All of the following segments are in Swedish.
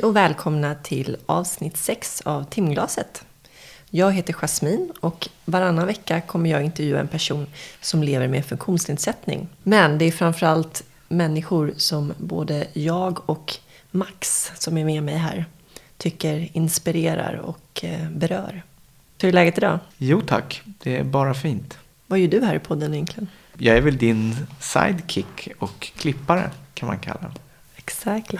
Hej och välkomna till avsnitt 6 av Timglaset. Jag heter Jasmin och varannan vecka kommer jag intervjua en person som lever med funktionsnedsättning. Men det är framförallt människor som både jag och Max, som är med mig här, tycker inspirerar och eh, berör. Hur är läget idag? Jo tack, det är bara fint. Vad gör du här i podden egentligen? Jag är väl din sidekick och klippare kan man kalla det. Exakt.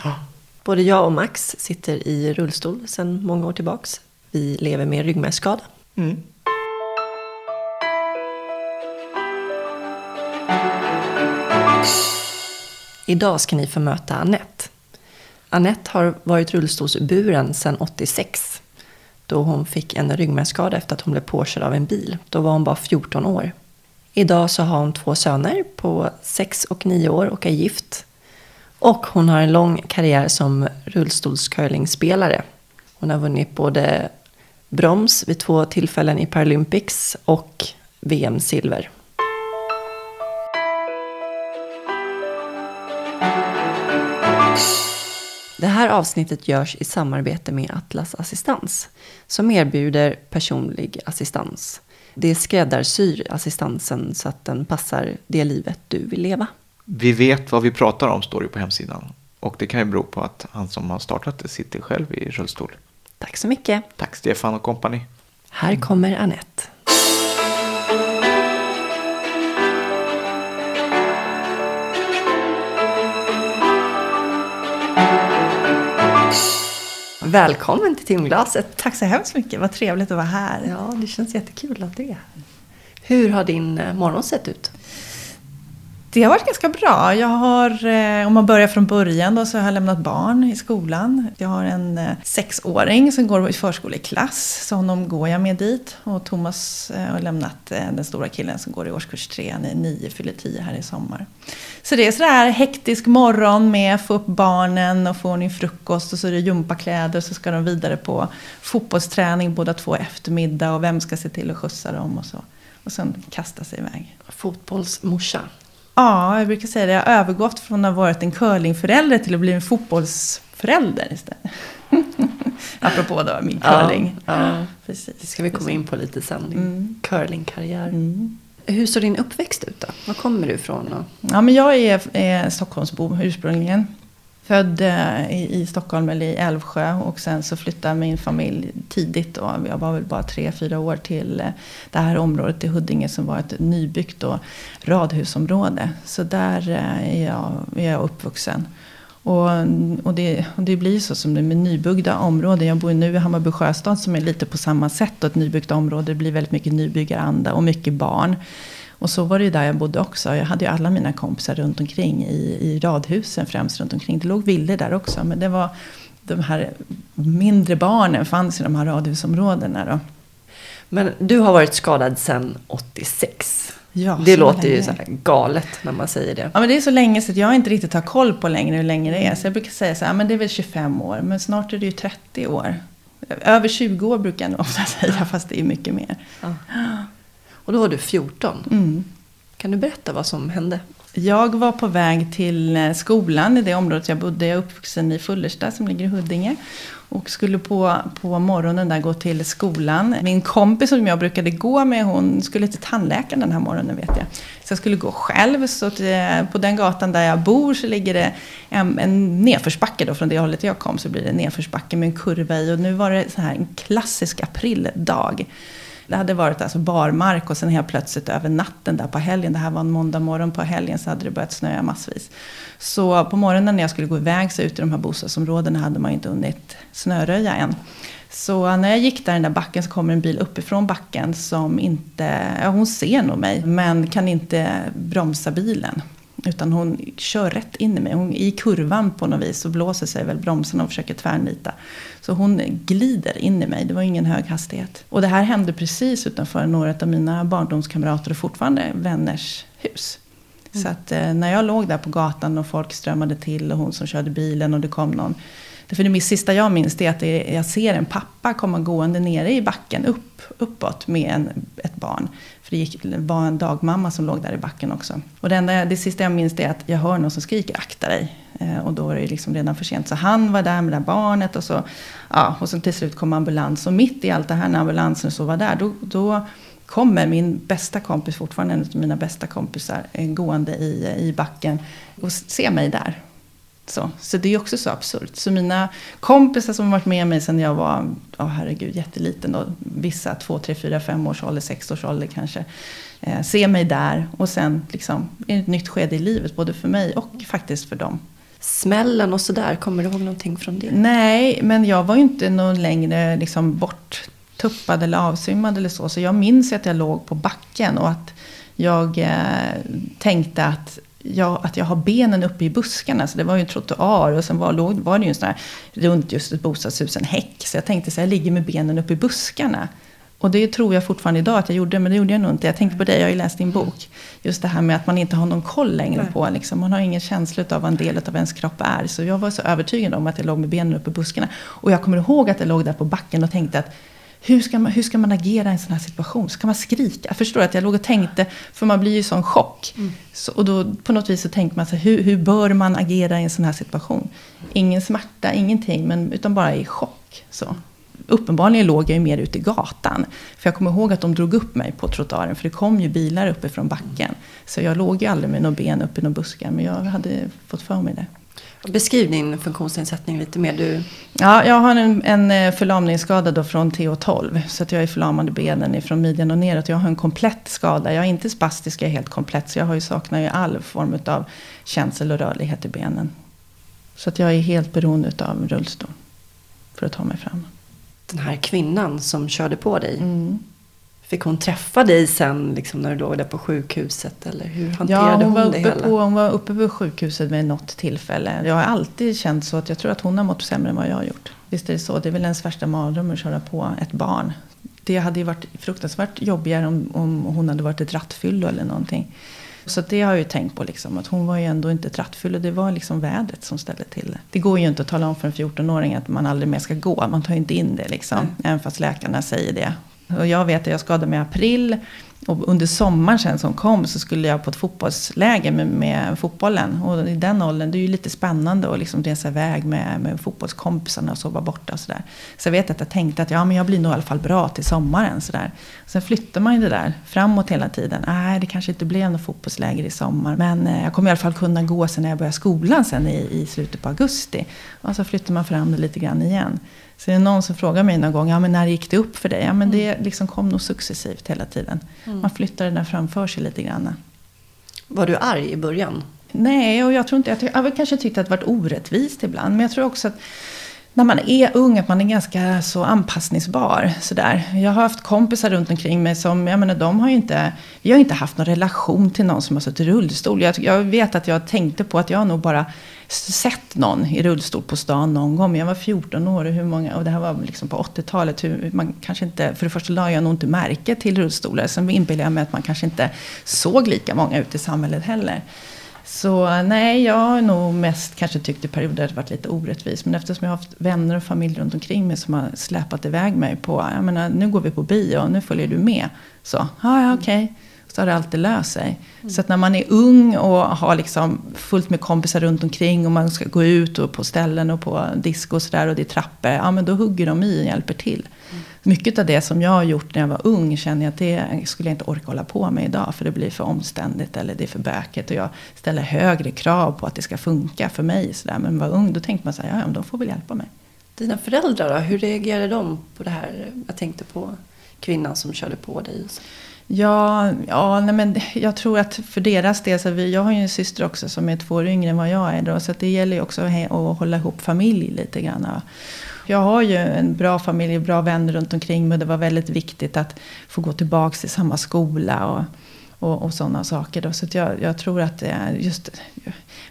Både jag och Max sitter i rullstol sedan många år tillbaks. Vi lever med ryggmärgsskada. Mm. Idag ska ni få möta Annette. Annette har varit rullstolsburen sedan 86. Då hon fick en ryggmärgsskada efter att hon blev påkörd av en bil. Då var hon bara 14 år. Idag så har hon två söner på 6 och 9 år och är gift. Och hon har en lång karriär som rullstolscurlingspelare. Hon har vunnit både broms vid två tillfällen i Paralympics och VM-silver. Det här avsnittet görs i samarbete med Atlas Assistans som erbjuder personlig assistans. Det skräddarsyr assistansen så att den passar det livet du vill leva. Vi vet vad vi pratar om står det på hemsidan. Och det kan ju bero på att han som har startat det sitter själv i rullstol. Tack så mycket. Tack Stefan och kompani. Här kommer Annette. Välkommen till timglaset. Tack så hemskt mycket, vad trevligt att vara här. Ja, det känns jättekul att du är här. Hur har din eh, morgon sett ut? Det har varit ganska bra. Jag har, eh, om man börjar från början då, så har jag lämnat barn i skolan. Jag har en eh, sexåring som går i förskoleklass, så honom går jag med dit. Och Thomas eh, har lämnat den stora killen som går i årskurs tre, han är nio, fyller tio här i sommar. Så det är sådär hektisk morgon med att få upp barnen och få ordning frukost och så är det gympakläder så ska de vidare på fotbollsträning båda två eftermiddag och vem ska se till att skjutsa dem och så. Och sen kasta sig iväg. Fotbollsmorsa. Ja, jag brukar säga det. Jag har övergått från att ha varit en curlingförälder till att bli en fotbollsförälder istället. Apropå då min curling. Ja, ja. Precis. Det ska vi komma in på lite sen. Din Mm. curlingkarriär. Mm. Hur såg din uppväxt ut då? Var kommer du ifrån? Ja, men jag är, är Stockholmsbo ursprungligen. Född eh, i, Stockholm eller i Älvsjö och sen så flyttade min familj tidigt. Då. Jag var väl bara tre, fyra år till eh, det här området i Huddinge som var ett nybyggt då, radhusområde. Så där eh, är jag, är jag uppvuxen. Och, och, det, och det blir så som det är med nybyggda områden. Jag bor nu i Hammarby sjöstad som är lite på samma sätt. Och ett nybyggt område det blir väldigt mycket nybyggaranda och mycket barn. Och så var det ju där jag bodde också. Jag hade ju alla mina kompisar runt omkring i, i radhusen främst runt omkring. Det låg villor där också. Men det var de här mindre barnen fanns i de här radhusområdena då. Men du har varit skadad sedan 86. Ja, det låter ju länge. så här galet när man säger det. Ja, men det är så länge så att jag inte riktigt har koll på längre hur länge det är. Så jag brukar säga så här, men det är väl 25 år. Men snart är det ju 30 år. Över 20 år brukar jag nog ofta säga, fast det är mycket mer. Ja. Och då var du 14. Mm. Kan du berätta vad som hände? Jag var på väg till eh, skolan i det området jag bodde. Jag är uppvuxen i Fullersta som ligger i Huddinge. Och skulle på, på morgonen där gå till skolan. Min kompis som jag brukade gå med, hon skulle till tandläkaren den här morgonen vet jag. Så jag skulle gå själv. Så att, eh, på den gatan där jag bor så ligger det en, en nedförsbacke då. Från det hållet jag kom så blir det en nedförsbacke med en kurva i. Och nu var det så här en klassisk aprildag. Det hade varit alltså barmark och sen helt plötsligt över natten där på helgen, det här var en måndag morgon på helgen, så hade det börjat snöa massvis. Så på morgonen när jag skulle gå iväg så ut i de här bostadsområdena hade man ju inte hunnit snöröja än. Så när jag gick där i den där backen så kommer en bil uppifrån backen som inte, ja hon ser nog mig, men kan inte bromsa bilen. Utan hon kör rätt in i mig. Hon, I kurvan på något vis så blåser sig väl bromsen och försöker tvärnita. Så hon glider in i mig. Det var ingen hög hastighet. Och det här hände precis utanför några av mina barndomskamrater och fortfarande vänners hus. Så att eh, när jag låg där på gatan och folk strömmade till och hon som körde bilen och det kom någon. Därför det sista jag minns det är att jag ser en pappa komma gående nere i backen upp, uppåt med en, ett barn. För det, gick, var en dagmamma som låg där i backen också. Och det, enda, det sista jag minns är att jag hör någon som skriker akta dig. Eh, och då är det liksom redan för sent. Så han var där med det där barnet och så, ja, och så till slut kom ambulans. Och mitt i allt det här när ambulansen så var där, då, då kommer min bästa kompis, fortfarande en av mina bästa kompisar, eh, gående i, i backen och ser mig där. Så, så det är också så absurt. Så mina kompisar som har varit med mig sedan jag var, oh, herregud, jätteliten. Då, vissa två, tre, fyra, fem års ålder, sex års ålder kanske. Eh, ser mig där och sen liksom, är det ett nytt skede i livet. Både för mig och faktiskt för dem. Smällen och sådär, kommer du ihåg någonting från det? Nej, men jag var ju inte någon längre liksom, borttuppad eller avsvimmad eller så. Så jag minns att jag låg på backen och att jag eh, tänkte att jag, att jag har benen uppe i buskarna. Så det var ju en trottoar och sen var, låg, var det ju en sån här, runt just ett bostadshus, en häck. Så jag tänkte så här, jag ligger med benen uppe i buskarna. Och det tror jag fortfarande idag att jag gjorde, men det gjorde jag nog inte. Jag tänkte på det, jag har ju läst din bok. Just det här med att man inte har någon koll längre på, liksom. man har ingen känsla av vad en del av ens kropp är. Så jag var så övertygad om att jag låg med benen uppe i buskarna. Och jag kommer ihåg att jag låg där på backen och tänkte att hur ska, man, hur ska man agera i en sån här situation? Ska man skrika? Jag förstår att jag låg och tänkte, för man blir ju i sån chock. Mm. Så, och då på något vis så tänker man så här, hur, hur bör man agera i en sån här situation? Ingen smärta, ingenting, men, utan bara i chock. Så. Uppenbarligen låg jag ju mer ute i gatan. För jag kommer ihåg att de drog upp mig på trottoaren, för det kom ju bilar uppifrån backen. Så jag låg ju aldrig med några ben uppe i några buskar, men jag hade fått för mig det. Beskriv din funktionsnedsättning lite mer. Du... Ja, jag har en, en eh, förlamningsskada då från TO12. Så att jag är förlamad i benen från midjan och neråt. Jag har en komplett skada. Jag är inte spastisk, jag är helt komplett. Så jag har ju, saknar ju all form av känsel och rörlighet i benen. Så att jag är helt beroende av rullstol för att ta mig fram. Den här kvinnan som körde på dig. Mm. Fick hon träffa dig sen liksom, när du låg där på sjukhuset? Eller hur hanterade ja, hon, hon, var det uppe hela? På, hon var uppe på sjukhuset med något tillfälle. Jag har alltid känt så att jag tror att hon har mått sämre än vad jag har gjort. Visst är det så. Det är väl ens värsta mardröm att köra på ett barn. Det hade ju varit fruktansvärt jobbigare om, om hon hade varit ett rattfyllo eller någonting. Så det har jag ju tänkt på, liksom, att hon var ju ändå inte ett rattfyllo. Det var liksom vädret som ställde till det. Det går ju inte att tala om för en 14-åring att man aldrig mer ska gå. Man tar ju inte in det liksom. Mm. Även fast läkarna säger det. Och jag vet att jag skadade mig i april. Och under sommaren sen som kom så skulle jag på ett fotbollsläger med, med fotbollen. Och i den åldern, det är ju lite spännande att liksom resa iväg med, med fotbollskompisarna och sova borta och sådär. Så jag vet att jag tänkte att ja, men jag blir nog i alla fall bra till sommaren. Sådär. Sen flyttar man ju det där framåt hela tiden. Nej, det kanske inte blev något fotbollsläger i sommar. Men eh, jag kommer i alla fall kunna gå sen när jag börjar skolan sen i, i slutet på augusti. Och så flyttar man fram det lite grann igen. Så det är någon som frågar mig någon gång, ja men när gick det upp för dig? Ja men det mm. liksom kom nog successivt hela tiden. Mm. Man flyttar det där framför sig lite grann. Var du arg i början? Nej, och jag tror inte, jag, jag, jag kanske tyckte att det varit orättvist ibland. Men jag tror också att när man är ung att man är ganska så anpassningsbar. Sådär. Jag har haft kompisar runt omkring mig som, jag menar de har ju inte, vi har inte haft någon relation till någon som har suttit i rullstol. Jag, jag vet att jag tänkte på att jag nog bara sett någon i rullstol på stan någon gång. Jag var 14 år och, hur många, och det här var liksom på 80-talet. man kanske inte, för det första la jag nog inte märke till rullstolar. Sen inbillade jag mig att man kanske inte såg lika många ute i samhället heller. Så nej, jag har nog mest kanske tyckt i perioder att det varit lite orättvist. Men eftersom jag har haft vänner och familj runt omkring mig som har släpat iväg mig på, jag menar, nu går vi på bio, nu följer du med. Så, ja okej. Okay så har det alltid löst sig. Mm. Så att när man är ung och har liksom fullt med kompisar runt omkring och man ska gå ut och på ställen och på disco och sådär och det är trappor. Ja men då hugger de i och hjälper till. Mm. Mycket av det som jag har gjort när jag var ung känner jag att det skulle jag inte orka hålla på med idag. För det blir för omständigt eller det är för bökigt. Och jag ställer högre krav på att det ska funka för mig. Så där. Men var ung då tänkte man så här, ja, men de får väl hjälpa mig. Dina föräldrar då, hur reagerade de på det här? Jag tänkte på kvinnan som körde på dig. Ja, ja nej men jag tror att för deras del, så vi, jag har ju en syster också som är två år yngre än vad jag är. Då, så det gäller ju också att hålla ihop familj lite grann. Jag har ju en bra familj och bra vänner runt omkring mig. och Det var väldigt viktigt att få gå tillbaka till samma skola och, och, och sådana saker. Då. Så jag, jag tror att det är just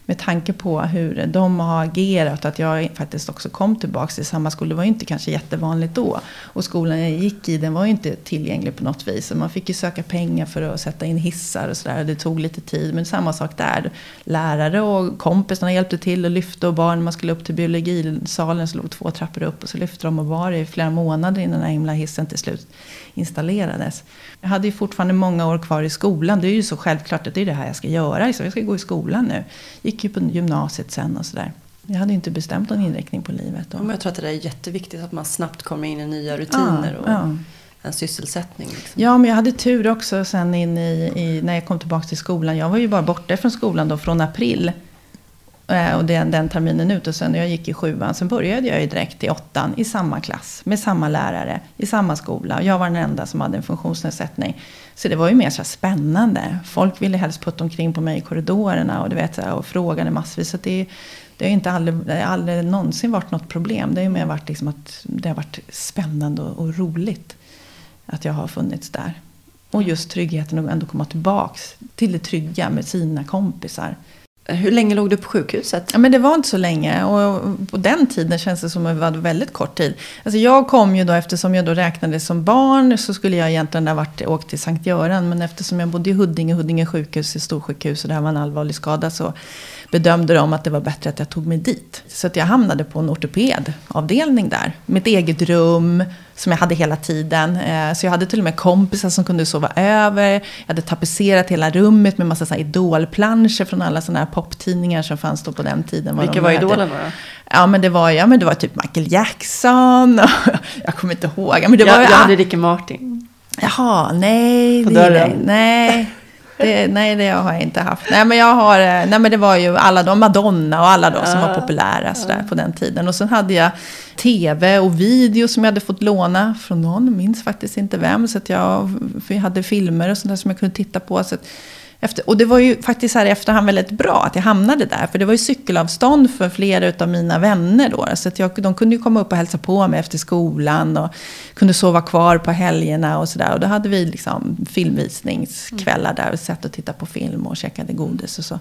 med tanke på hur de har agerat. Att jag faktiskt också kom tillbaka till samma skola. Det var ju inte kanske jättevanligt då. Och skolan jag gick i den var ju inte tillgänglig på något vis. man fick ju söka pengar för att sätta in hissar och sådär. Det tog lite tid. Men samma sak där. Lärare och kompisarna hjälpte till och lyfte. Och barn, man skulle upp till biologisalen så låg två trappor upp. Och så lyfte de och var i flera månader innan den här himla hissen till slut installerades. Jag hade ju fortfarande många år kvar i skolan skolan. Det är ju så självklart att det är det här jag ska göra. Liksom. Jag ska gå i skolan nu. Gick ju på gymnasiet sen och sådär. Jag hade inte bestämt någon inriktning på livet då. Men jag tror att det är jätteviktigt att man snabbt kommer in i nya rutiner Ja, och ja. en sysselsättning. Liksom. Ja, men jag hade tur också sen in i, i, när jag kom tillbaka till skolan. Jag var ju bara borta från skolan då från april. Eh, Och den, den terminen ut. Och sen när jag gick i sjuan, sen började jag ju direkt i åttan i samma klass. Med samma lärare, i samma skola. Jag var den enda som hade en funktionsnedsättning. Så det var ju mer så här spännande. Folk ville helst putta omkring på mig i korridorerna och, du vet, och frågade massvis. Så det, det har ju inte aldrig, det har aldrig någonsin varit något problem. Det har ju mer varit liksom att det har varit spännande och, och roligt att jag har funnits där. Och just tryggheten att ändå komma tillbaks till det trygga med sina kompisar. Hur länge låg du på sjukhuset? Ja, men det var inte så länge. Och på den tiden känns det som att det var väldigt kort tid. Alltså jag kom ju då, eftersom jag då räknades som barn, så skulle jag egentligen ha varit, åkt till Sankt Göran. Men eftersom jag bodde i Huddinge, Huddinge sjukhus, i storsjukhus, och det här var en allvarlig skada, så bedömde de att det var bättre att jag tog mig dit. Så att jag hamnade på en ortopedavdelning där. Med ett eget rum som jag hade hela tiden. Eh, Så jag hade till och med kompisar som kunde sova över. Jag hade tapetserat hela rummet med massa idolplanscher från alla såna här poptidningar som fanns då på den tiden. Vilka de var idolerna då? Ja men det var, ja, men det var typ Michael Jackson. Och, jag kommer inte ihåg. Men det jag, var, jag hade Ricky Martin. Jaha, nej. Dörren. det. Nej. Det, nej, det har jag inte haft. Nej, men jag har, eh, nej, men det var ju alla de, Madonna och alla de som var Ah, populära sådär, på den tiden. Och sen hade jag tv och video som jag hade fått låna från någon, minns faktiskt inte vem. Så att jag, jag hade filmer och sånt där som jag kunde titta på. Så att efter, och det var ju faktiskt här i efterhand väldigt bra att jag hamnade där. För det var ju cykelavstånd för flera av mina vänner då. Så att jag, de kunde ju komma upp och hälsa på mig efter skolan. Och kunde sova kvar på helgerna och sådär. Och då hade vi liksom filmvisningskvällar där. Och satt och tittade på film och käkade godis och så.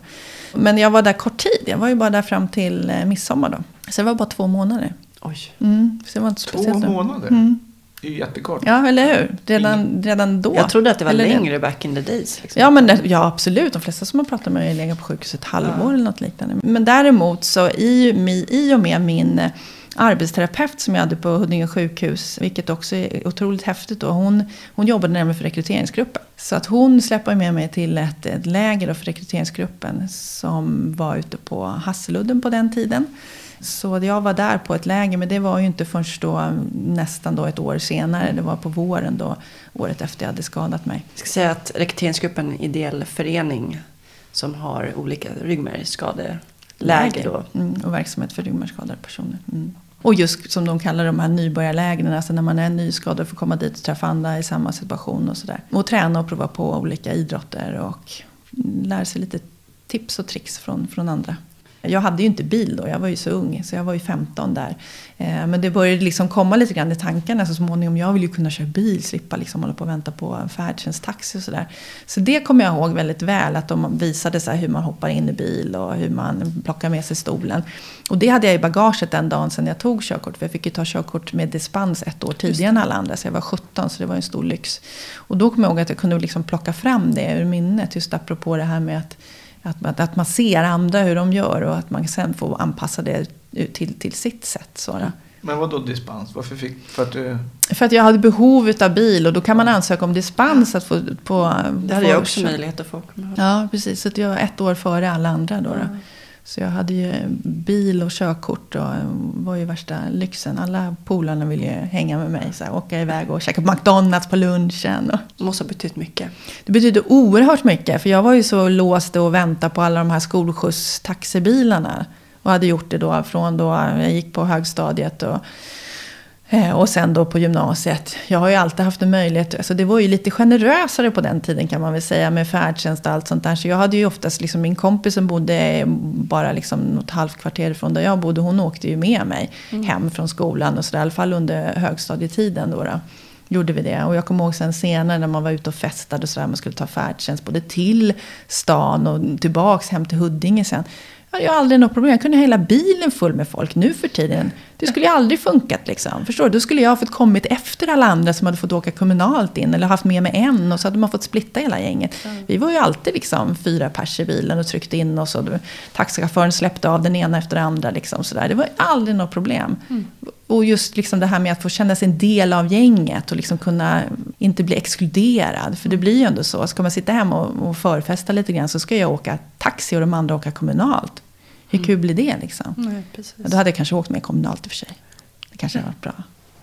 Men jag var där kort tid. Jag var ju bara där fram till eh, midsommar då. Så det var bara två månader. Oj. Mm, så det var inte Två speciellt. då. månader? Mm. Det är ju jättekort. Ja, eller hur? Redan, redan då. Jag trodde att det var Eller det- längre back in the days. Liksom. Ja, men det, ja, absolut. De flesta som har pratat med mig har legat på sjukhus ett halvår eller något liknande. Men däremot så i, i och med min eh, arbetsterapeut som jag hade på Huddinge sjukhus, vilket också är otroligt häftigt då, hon, hon jobbade nämligen för rekryteringsgruppen. Så att hon släppte med mig till ett, ett läger då för rekryteringsgruppen som var ute på Hasseludden på den tiden. Så jag var där på ett läger, men det var ju inte förrän då nästan då ett år senare. Det var på våren då, året efter jag hade skadat mig. Jag ska säga att rekryteringsgruppen är en ideell förening som har olika ryggmärgsskadeläger. Mm, och verksamhet för ryggmärgsskadade personer. Mm. Och just som de kallar de här nybörjarlägren, alltså när man är nyskadad och får komma dit och träffa andra i samma situation och sådär. Och träna och prova på olika idrotter och lära sig lite tips och tricks från, från andra. Jag hade ju inte bil då, jag var ju så ung, så jag var ju 15 där. Eh, men det började liksom komma lite grann i tankarna så småningom. Jag vill ju kunna köra bil, slippa liksom hålla på och vänta på en färdtjänst, taxi och sådär. Så det kommer jag ihåg väldigt väl, att de visade så hur man hoppar in i bil och hur man plockar med sig stolen. Och det hade jag i bagaget den dagen sedan jag tog körkort. För jag fick ju ta körkort med dispens ett år tidigare än alla andra. Så jag var 17, så det var en stor lyx. Och då kommer jag ihåg att jag kunde liksom plocka fram det ur minnet. Just apropå det här med att att man, att man ser andra hur de gör och att man sen får anpassa det till, till sitt sätt. Så då. Men vad då dispens? Varför fick... För att du... För att jag hade behov av bil och då kan man ansöka om dispens att få... På, Det hade få jag också möjlighet att få. Ja, precis. Så att jag var ett år före alla andra då. då. Så jag hade ju bil och körkort och var ju värsta lyxen. Alla polarna ville ju hänga med mig. Så här, åka iväg och käka på McDonalds på lunchen. Och. Det måste ha betytt mycket. Det betydde oerhört mycket. För jag var ju så låst och väntade på alla de här skolskjutstaxibilarna. Och hade gjort det då från då jag gick på högstadiet. Och, eh, och sen då på gymnasiet. Jag har ju alltid haft en möjlighet. Alltså det var ju lite generösare på den tiden kan man väl säga. Med färdtjänst och allt sånt där. Så jag hade ju oftast liksom min kompis som bodde bara liksom något halvt kvarter ifrån där jag bodde. Hon åkte ju med mig hem från skolan. Och så där, I alla fall under högstadietiden då. då gjorde vi det. Och jag kommer ihåg sen senare när man var ute och festade och sådär. Man skulle ta färdtjänst både till stan och tillbaks hem till Huddinge sen. Jag hade ju aldrig något problem. Jag kunde hela bilen full med folk. Nu för tiden, Det skulle ju aldrig funkat liksom. Förstår du? Då skulle jag ha fått kommit efter alla andra som hade fått åka kommunalt in. Eller haft med mig en och så hade man fått splitta hela gänget. Mm. Vi var ju alltid liksom fyra pers i bilen och tryckte in oss. Och taxichauffören släppte av den ena efter den andra. Liksom, så där. Det var aldrig något problem. Mm. Och just liksom det här med att få känna sig en del av gänget och liksom kunna inte bli exkluderad. För det blir ju ändå så. Ska man sitta hemma och, och förfesta lite grann så ska jag åka taxi och de andra åka kommunalt. Hur kul blir det liksom? Nej, precis. Då hade jag kanske åkt med kommunalt i och för sig. Det kanske hade varit bra.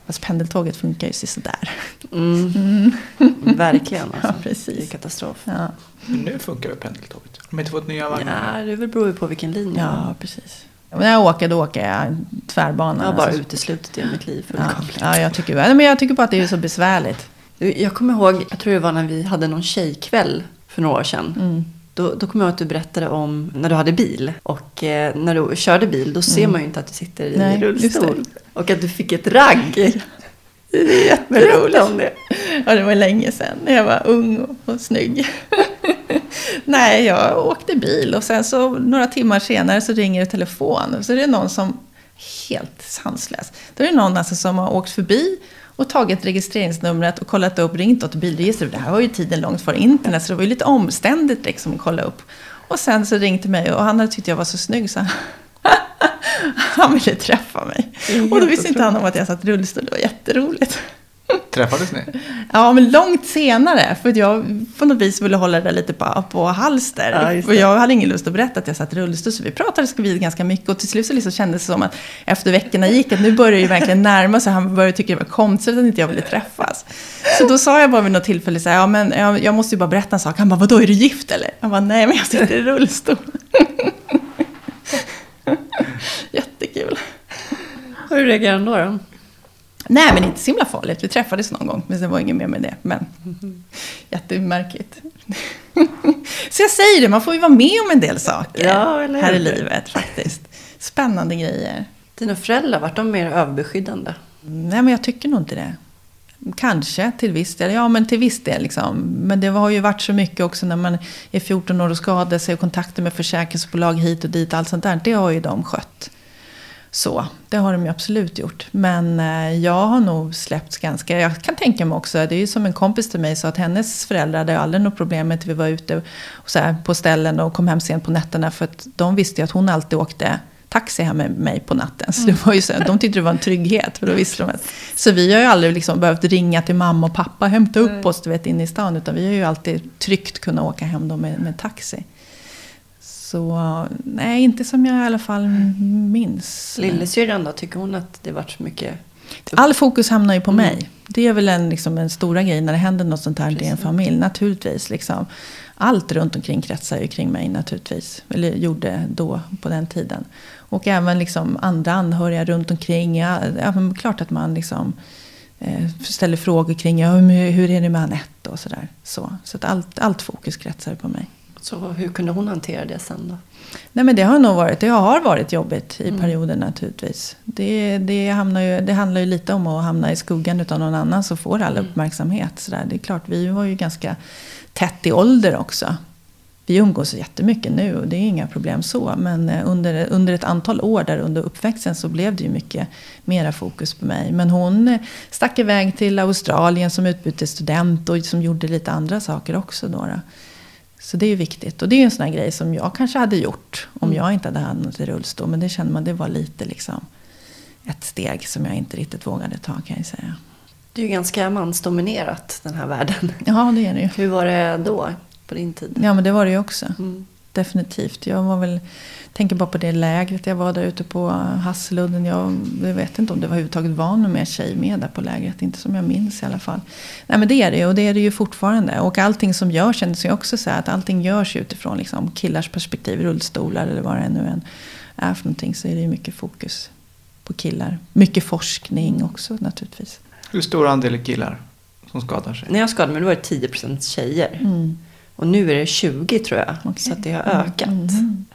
Fast pendeltåget funkar ju sådär. Mm. Mm. Verkligen. Alltså. Ja, precis. Det är katastrof. Ja. Nu funkar väl pendeltåget? De har inte fått nya vagnar? Ja, det beror ju på vilken linje. Ja, precis. När jag åker, då åker jag tvärbana. Jag har bara alltså. uteslutit i mitt liv ja. ja, jag tycker, men jag tycker bara att det är så besvärligt. Jag kommer ihåg, jag tror det var när vi hade någon tjejkväll för några år sedan. Mm. Då, då kommer jag ihåg att du berättade om när du hade bil. Och eh, när du körde bil då ser mm. man ju inte att du sitter i Nej, rullstol. Och att du fick ett ragg. Det är jätteroligt. om det. Ja, det var länge sedan. Jag var ung och, och snygg. Nej, jag åkte bil och sen så några timmar senare så ringer det telefon. Så är det någon som, helt sanslös. Då är det någon alltså som har åkt förbi och tagit registreringsnumret och kollat upp, ringt åt bilregistret. Det här var ju tiden långt före internet så det var ju lite omständigt liksom att kolla upp. Och sen så ringde mig och han hade tyckt jag var så snygg så han, ville träffa mig. Och då visste inte han om att jag satt i rullstol. Det var jätteroligt. Träffades ni? Ja, men långt senare. För att jag på något vis ville hålla det lite på, på halster. Ja, och jag hade ingen lust att berätta att jag satt i rullstol. Så vi pratade vid ganska mycket. Och till slut så liksom kändes det som att efter veckorna gick att nu börjar det ju verkligen närma sig. Han började tycka det var konstigt att inte jag ville träffas. Så då sa jag bara vid något tillfälle så här, ja men jag, jag måste ju bara berätta en sak. Han bara, vadå är du gift eller? Jag bara, nej men jag sitter i rullstol. Jättekul. Hur reagerade han då? då? Nej, men inte så himla farligt. Vi träffades någon gång, men det var inget mer med det. Men mm. jättemärkligt. så jag säger det, man får ju vara med om en del saker ja, här i livet faktiskt. Spännande grejer. Dina föräldrar, vart de mer överbeskyddande? Nej, men jag tycker nog inte det. Kanske till viss del, ja men till viss del liksom. Men det har ju varit så mycket också när man är 14 år och skadar sig och kontakter med försäkringsbolag hit och dit, allt sånt där. Det har ju de skött. Så, det har de ju absolut gjort. Men eh, jag har nog släppts ganska... Jag kan tänka mig också, det är ju som en kompis till mig sa att hennes föräldrar hade aldrig något problem med att vi var ute och så här, på ställen och kom hem sent på nätterna. För att de visste ju att hon alltid åkte taxi hem med mig på natten. Så det var ju så, de tyckte det var en trygghet. För då visste de att, så vi har ju aldrig liksom behövt ringa till mamma och pappa och hämta upp oss du vet, inne i stan. Utan vi har ju alltid tryggt kunnat åka hem då med, med taxi. Så nej, inte som jag i alla fall minns. Lillasyrran då, tycker hon att det varit så mycket? All fokus hamnar ju på mm. mig. Det är väl en, liksom, en stora grej när det händer något sånt här i en familj. Naturligtvis. Liksom. Allt runt omkring kretsar ju kring mig naturligtvis. Eller gjorde då på den tiden. Och även liksom andra anhöriga runt omkring. Ja, ja, klart att man liksom, eh, ställer frågor kring ja, hur är det med Anette och sådär. Så, så att allt, allt fokus kretsar på mig. Så hur kunde hon hantera det sen då? Nej men det har nog varit, det har varit jobbigt i mm. perioder naturligtvis. Det, det, hamnar ju, det handlar ju lite om att hamna i skuggan av någon annan som får all mm. uppmärksamhet. Så där. Det är klart, vi var ju ganska tätt i ålder också. Vi umgås jättemycket nu och det är inga problem så. Men eh, under, under ett antal år där under uppväxten så blev det ju mycket mera fokus på mig. Men hon eh, stack iväg till Australien som utbytesstudent och som gjorde lite andra saker också. Då, då. Så det är ju viktigt. Och det är en sån här grej som jag kanske hade gjort om mm. jag inte hade hamnat i rullstol. Men det känner man, det var lite liksom ett steg som jag inte riktigt vågade ta kan jag säga. Det är ju ganska mansdominerat den här världen. Ja, det är det ju. Hur var det då, på din tid? Ja, men det var det ju också. Mm. Definitivt. Jag var väl tänker bara på det lägret jag var där ute på Hasseludden. Jag, jag vet inte om det var överhuvudtaget var någon mer tjej med där på lägret. Inte som jag minns i alla fall. Nej men det är det ju och det är det ju fortfarande. Och allting som görs kändes ju också så här att allting görs utifrån liksom, killars perspektiv. Rullstolar eller vad det nu än är för någonting. Så är det ju mycket fokus på killar. Mycket forskning också naturligtvis. Hur stor andel är killar som skadar sig? När jag skadade mig då var det 10 tjejer. Mm. Och nu är det 20 tror jag. Okay. Så att det har ökat. Mm.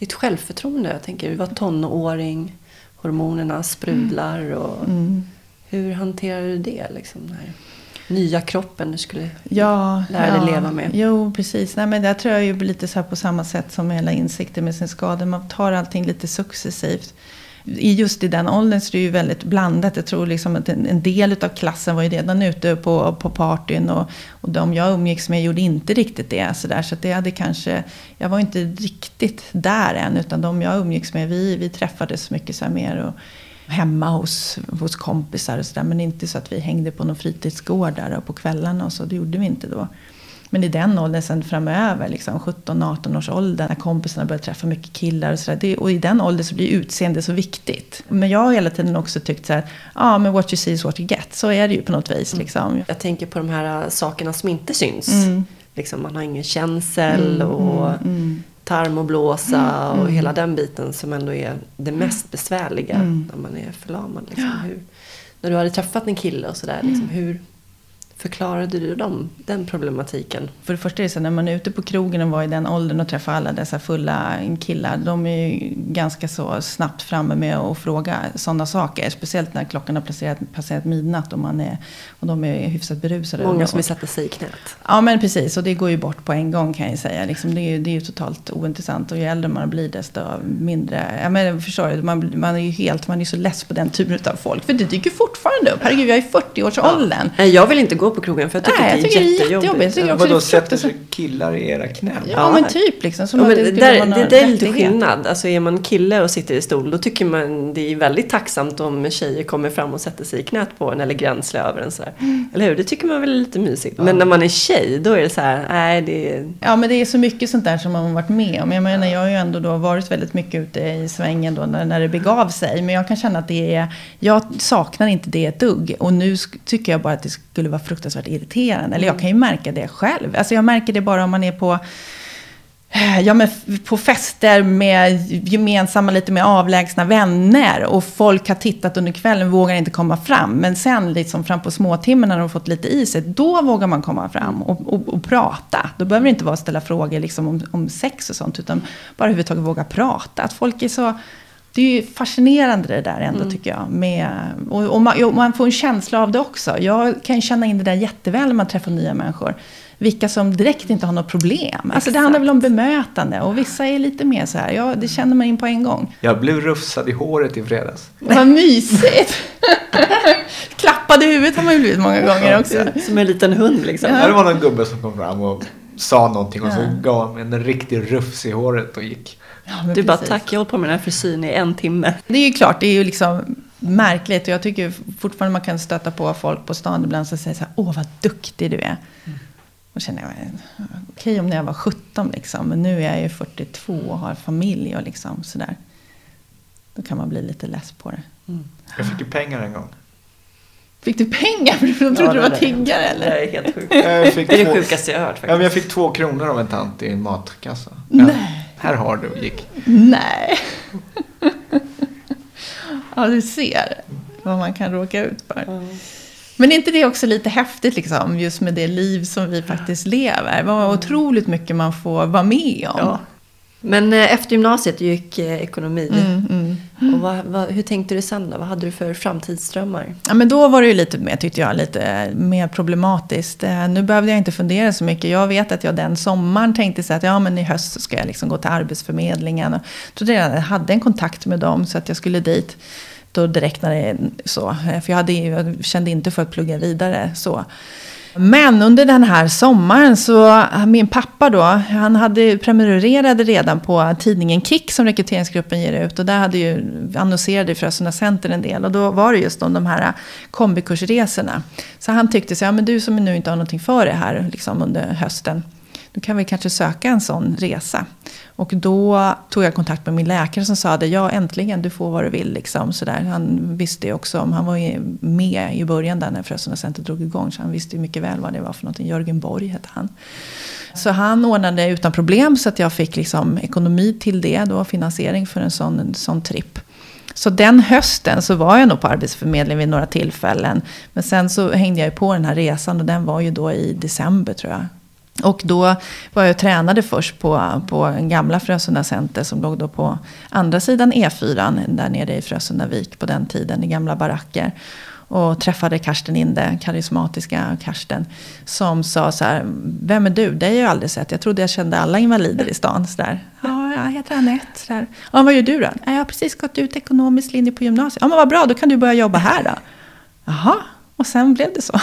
Mm ditt självförtroende? Jag tänker, du var tonåring, hormonerna sprudlar. Och mm. Hur hanterar du det? Liksom, den här nya kroppen du skulle ja, lära dig leva med? Jo, precis. Nej, men jag tror jag är lite så på samma sätt som hela insikten med sin skada. Man tar allting lite successivt i just i den åldern så är det ju väldigt blandat. Jag tror liksom att en, en del av klassen var ju redan ute på, på partyn och, och de jag umgicks med gjorde inte riktigt det. Så, där, så det hade kanske, jag var inte riktigt där än utan de jag umgicks med, vi, vi träffades mycket så här mer och, hemma hos, hos kompisar och sådär. Men inte så att vi hängde på någon fritidsgård där på kvällarna och så. Det gjorde vi inte då. Men i den åldern sen framöver, liksom 17-18 års ålder, när kompisarna börjar träffa mycket killar och sådär. Och i den åldern så blir utseende så viktigt. Men jag har hela tiden också tyckt så här, ja ah, men what you see is what you get. Så är det ju på något vis mm. liksom. Jag tänker på de här äh, sakerna som inte syns. Mm. Liksom, man har ingen känsel mm, och mm, mm. tarm och blåsa och mm. hela den biten som ändå är det mest besvärliga när man är förlamad. Liksom. Hur, när du hade träffat en kille och sådär, liksom, hur, förklarade du dem den problematiken? För det första är det så när man är ute på krogen och var i den åldern och träffar alla dessa fulla killar. De är ju ganska så snabbt framme med att fråga sådana saker. Speciellt när klockan har passerat, passerat midnatt och, man är, och de är hyfsat berusade. Många som vill sätta sig i knät. Ja men precis och det går ju bort på en gång kan jag säga. Liksom, det, är ju, det är ju totalt ointressant och ju äldre man blir desto mindre. Ja, men förstår du, man, man är ju helt, man är så less på den typen av folk. För det dyker fortfarande upp. Herregud jag är i 40-årsåldern. Ja. Jag vill inte gå på krogen för jag tycker, Nej, jag tycker det är jättejobbigt. Ja, vadå, sätter sig killar i era knän? Ja, ja, men typ liksom. Som ja, men det, det, där, det, det är lite skillnad. Alltså är man kille och sitter i stol då tycker man det är väldigt tacksamt om tjejer kommer fram och sätter sig i knät på en eller gränslar över en sådär. Mm. Eller hur? Det tycker man väl är lite mysigt. Ja. Men när man är tjej då är det så här, nej det är... Ja men det är så mycket sånt där som man har varit med om. Jag menar jag har ju ändå då varit väldigt mycket ute i svängen då när, när det begav sig. Men jag kan känna att det är, jag saknar inte det ett dugg. Och nu tycker jag bara att det skulle vara fruktansvärt irriterande. Eller jag kan ju märka det själv. Alltså jag märker det bara om man är på eh, Ja, men på fester med gemensamma, lite mer avlägsna vänner. Och folk har tittat under kvällen, vågar inte komma fram. Men sen liksom fram på småtimmen när de har fått lite i sig, då vågar man komma fram och, och, och prata. Då behöver det inte vara att ställa frågor liksom om, om sex och sånt, utan bara överhuvudtaget våga prata. Att folk är så det är ju fascinerande det där ändå mm. tycker jag. Med, och, och, man, och, man, får en känsla av det också. Jag kan känna in det där jätteväl när man träffar nya människor. Vilka som direkt inte har något problem. Alltså det handlar väl om bemötande. Och vissa är lite mer så här, ja det känner man in på en gång. Jag blev rufsad i håret i fredags. Vad mysigt! Klappade i huvudet har man ju blivit många gånger också. Som en liten hund liksom. Ja. Det var någon gubbe som kom fram och sa någonting och så gav han en riktig rufs i håret och gick. Ja, du bara, tack, jag har hållit på med den här frisyren i en timme. Det är ju klart, det är ju liksom märkligt. Och jag tycker fortfarande man kan stöta på folk på stan ibland som säger så här, åh vad duktig du är. Mm. Och känner jag, okej okay, om när jag var 17 liksom, men nu är jag ju 42 och har familj och liksom sådär. Då kan man bli lite less på det. Mm. Jag fick ju pengar en gång. Fick du pengar? För de trodde ja, du var tiggare eller? Det är helt sjukt. Jag fick det är det sjukaste jag hört faktiskt. Ja, men jag fick två kronor av en tant i en matkassa. Ja. Nej. Här har du, gick. Nej. ja, du ser vad man kan råka ut för. Mm. Men är inte det också lite häftigt liksom, just med det liv som vi faktiskt lever? Vad otroligt mycket man får vara med om. Ja. Men eh, efter gymnasiet gick eh, ekonomi. Mm, mm. Och vad, vad, hur tänkte du sen då? Vad hade du för framtidsdrömmar? Ja, men då var det ju lite mer, tyckte jag, lite mer problematiskt. Eh, nu behövde jag inte fundera så mycket. Jag vet att jag den sommaren tänkte så att ja, men i höst ska jag liksom gå till Arbetsförmedlingen. Och trodde jag hade en kontakt med dem så att jag skulle dit då direkt när det så. För jag, hade, jag kände inte för att plugga vidare så. Men under den här sommaren så, min pappa då, han hade prenumererade redan på tidningen Kick som rekryteringsgruppen ger ut. Och där hade ju, annonserade Frösunda Center en del. Och då var det just om de här kombikursresorna. Så han tyckte så ja men du som nu inte har någonting för det här liksom under hösten. Du kan väl kanske söka en sån resa. Och då tog jag kontakt med min läkare som sa att ja äntligen, du får vad du vill. Liksom, sådär. Han visste ju också, han var ju med i början där när Frösunda Center drog igång. Så han visste ju mycket väl vad det var för någonting. Jörgen Borg hette han. Så han ordnade utan problem så att jag fick liksom ekonomi till det. Då, finansiering för en sån, en sån tripp. Så den hösten så var jag nog på Arbetsförmedlingen vid några tillfällen. Men sen så hängde jag ju på den här resan och den var ju då i december tror jag. Och då var jag och tränade först på, på en gamla Frösunda Center som låg då på andra sidan E4 där nere i Frösundavik på den tiden i gamla baracker. Och träffade Karsten Inde, karismatiska Karsten. Som sa så här, vem är du? Det har jag aldrig sett. Jag trodde jag kände alla invalider i stan. Så där. Ja, ja, jag heter Anette. Så här. Ja, vad gör du då? Jag har precis gått ut ekonomisk linje på gymnasiet. Ja, men vad bra, då kan du börja jobba här då. Jaha, och sen blev det så.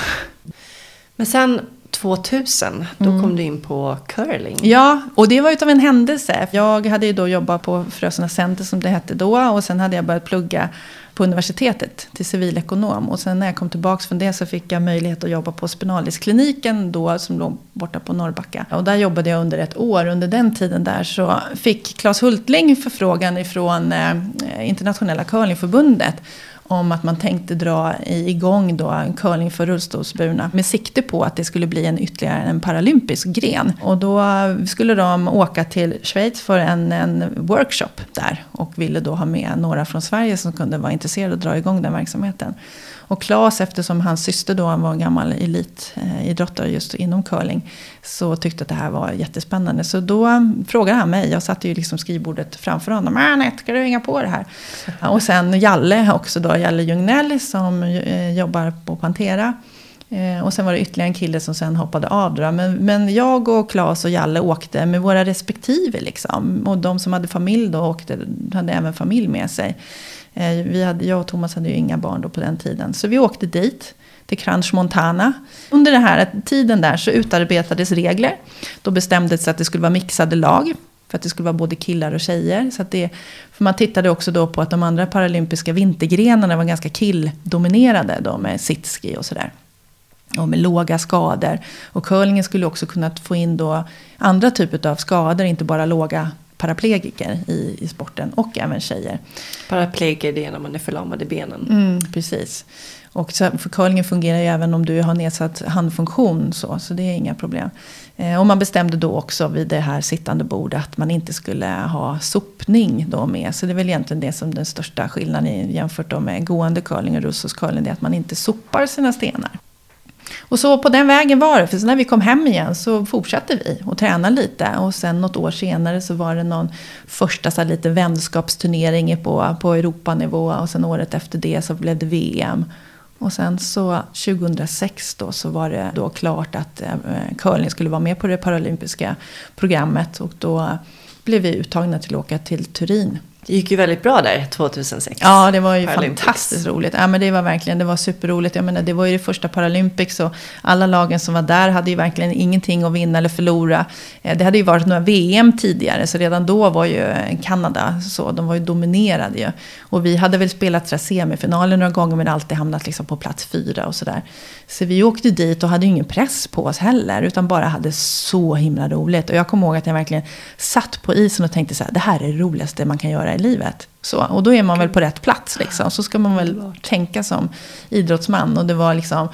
Men sen 2000, då kom du in på curling. Ja, och det var utav en händelse. Jag hade ju då jobbat på Frösunda Center som det hette då. Och sen hade jag börjat plugga på universitetet till civilekonom. Och sen när jag kom tillbaka från det så fick jag möjlighet att jobba på Spinaliskliniken då som låg borta på Norrbacka. Och där jobbade jag under ett år. Under den tiden där så fick Claes Hultling förfrågan ifrån eh, Internationella curlingförbundet om att man tänkte dra igång då en curling för rullstolsburna med sikte på att det skulle bli en ytterligare en paralympisk gren. Och då skulle de åka till Schweiz för en, en workshop där och ville då ha med några från Sverige som kunde vara intresserade och dra igång den verksamheten. Och Claes, eftersom hans syster då var en gammal elitidrottare just inom curling, så tyckte att det här var jättespännande. Så då frågade han mig, jag satte ju liksom skrivbordet framför honom, Anette, ska du hänga på det här? Och sen Jalle också då, Jalle Ljungnell som eh, jobbar på Pantera. Eh, och sen var det ytterligare en kille som sen hoppade av. Då. Men, men jag och Claes och Jalle åkte med våra respektive. Liksom. Och de som hade familj då åkte, hade även familj med sig. Eh, vi hade, jag och Thomas hade ju inga barn då på den tiden. Så vi åkte dit, till Crunch Montana. Under den här tiden där så utarbetades regler. Då bestämdes att det skulle vara mixade lag. För att det skulle vara både killar och tjejer. Så att det, för man tittade också då på att de andra paralympiska vintergrenarna var ganska killdominerade. Då med sitski och sådär. Och med låga skador. Och curlingen skulle också kunna få in då andra typer av skador. Inte bara låga paraplegiker i, i sporten och även tjejer. Paraplegiker det är när man är förlamad i benen. Mm, precis. Och för curlingen fungerar ju även om du har nedsatt handfunktion så, så det är inga problem. Eh, och man bestämde då också vid det här sittande bordet att man inte skulle ha sopning då med. Så det är väl egentligen det som den största skillnaden jämfört med gående curling och russos curling. Det är att man inte sopar sina stenar. Och så på den vägen var det. För när vi kom hem igen så fortsatte vi och träna lite. Och sen något år senare så var det någon första så här, lite vänskapsturnering på, på Europanivå. Och sen året efter det så blev det VM. Och sen så 2006 då så var det då klart att eh, curling skulle vara med på det paralympiska programmet. Och då blev vi uttagna till att åka till Turin det gick ju väldigt bra där 2006. Ja, det var ju fantastiskt roligt. Ja, men det var verkligen, det var superroligt. Jag menar, det var ju det första Paralympics och alla lagen som var där hade ju verkligen ingenting att vinna eller förlora. Eh, det hade ju varit några VM tidigare, så redan då var ju Kanada så, de var ju dominerade ju. Och vi hade väl spelat semifinaler några gånger men alltid hamnat liksom på plats fyra och sådär. Så vi åkte dit och hade ingen press på oss heller, utan bara hade så himla roligt. Och jag kommer ihåg att jag verkligen satt på isen och tänkte så här, det här är det roligaste man kan göra i livet. Så, och då är man väl på rätt plats liksom. Så ska man väl tänka som idrottsman. Och det var liksom,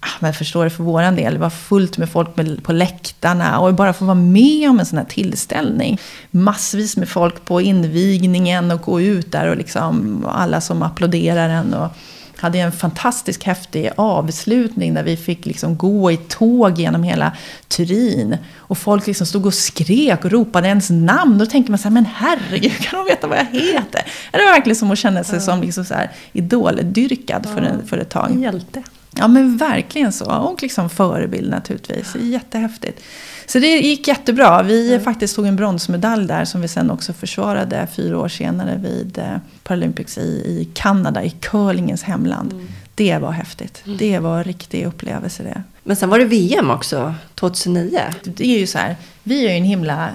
ah, men förstår det för våran del, det var fullt med folk på läktarna. Och bara få vara med om en sån här tillställning. Massvis med folk på invigningen och gå ut där och liksom alla som applåderar en. Och, hade en fantastisk häftig avslutning där vi fick liksom gå i tåg genom hela Turin. Och folk liksom stod och skrek och ropade ens namn. Då tänker man så här, men herregud, kan de veta vad jag heter? Det var verkligen som att känna sig som liksom så här idoldyrkad för, en, för ett tag. En hjälte. Ja men verkligen så. Och liksom förebild naturligtvis. Jättehäftigt. Så det gick jättebra. Vi mm. faktiskt tog en bronsmedalj där som vi sen också försvarade fyra år senare vid eh, Paralympics i, i Kanada, i curlingens hemland. Mm. Det var häftigt. Mm. Det var en riktig upplevelse det. Men sen var det VM också, 2009. Det är ju så här, vi är ju en himla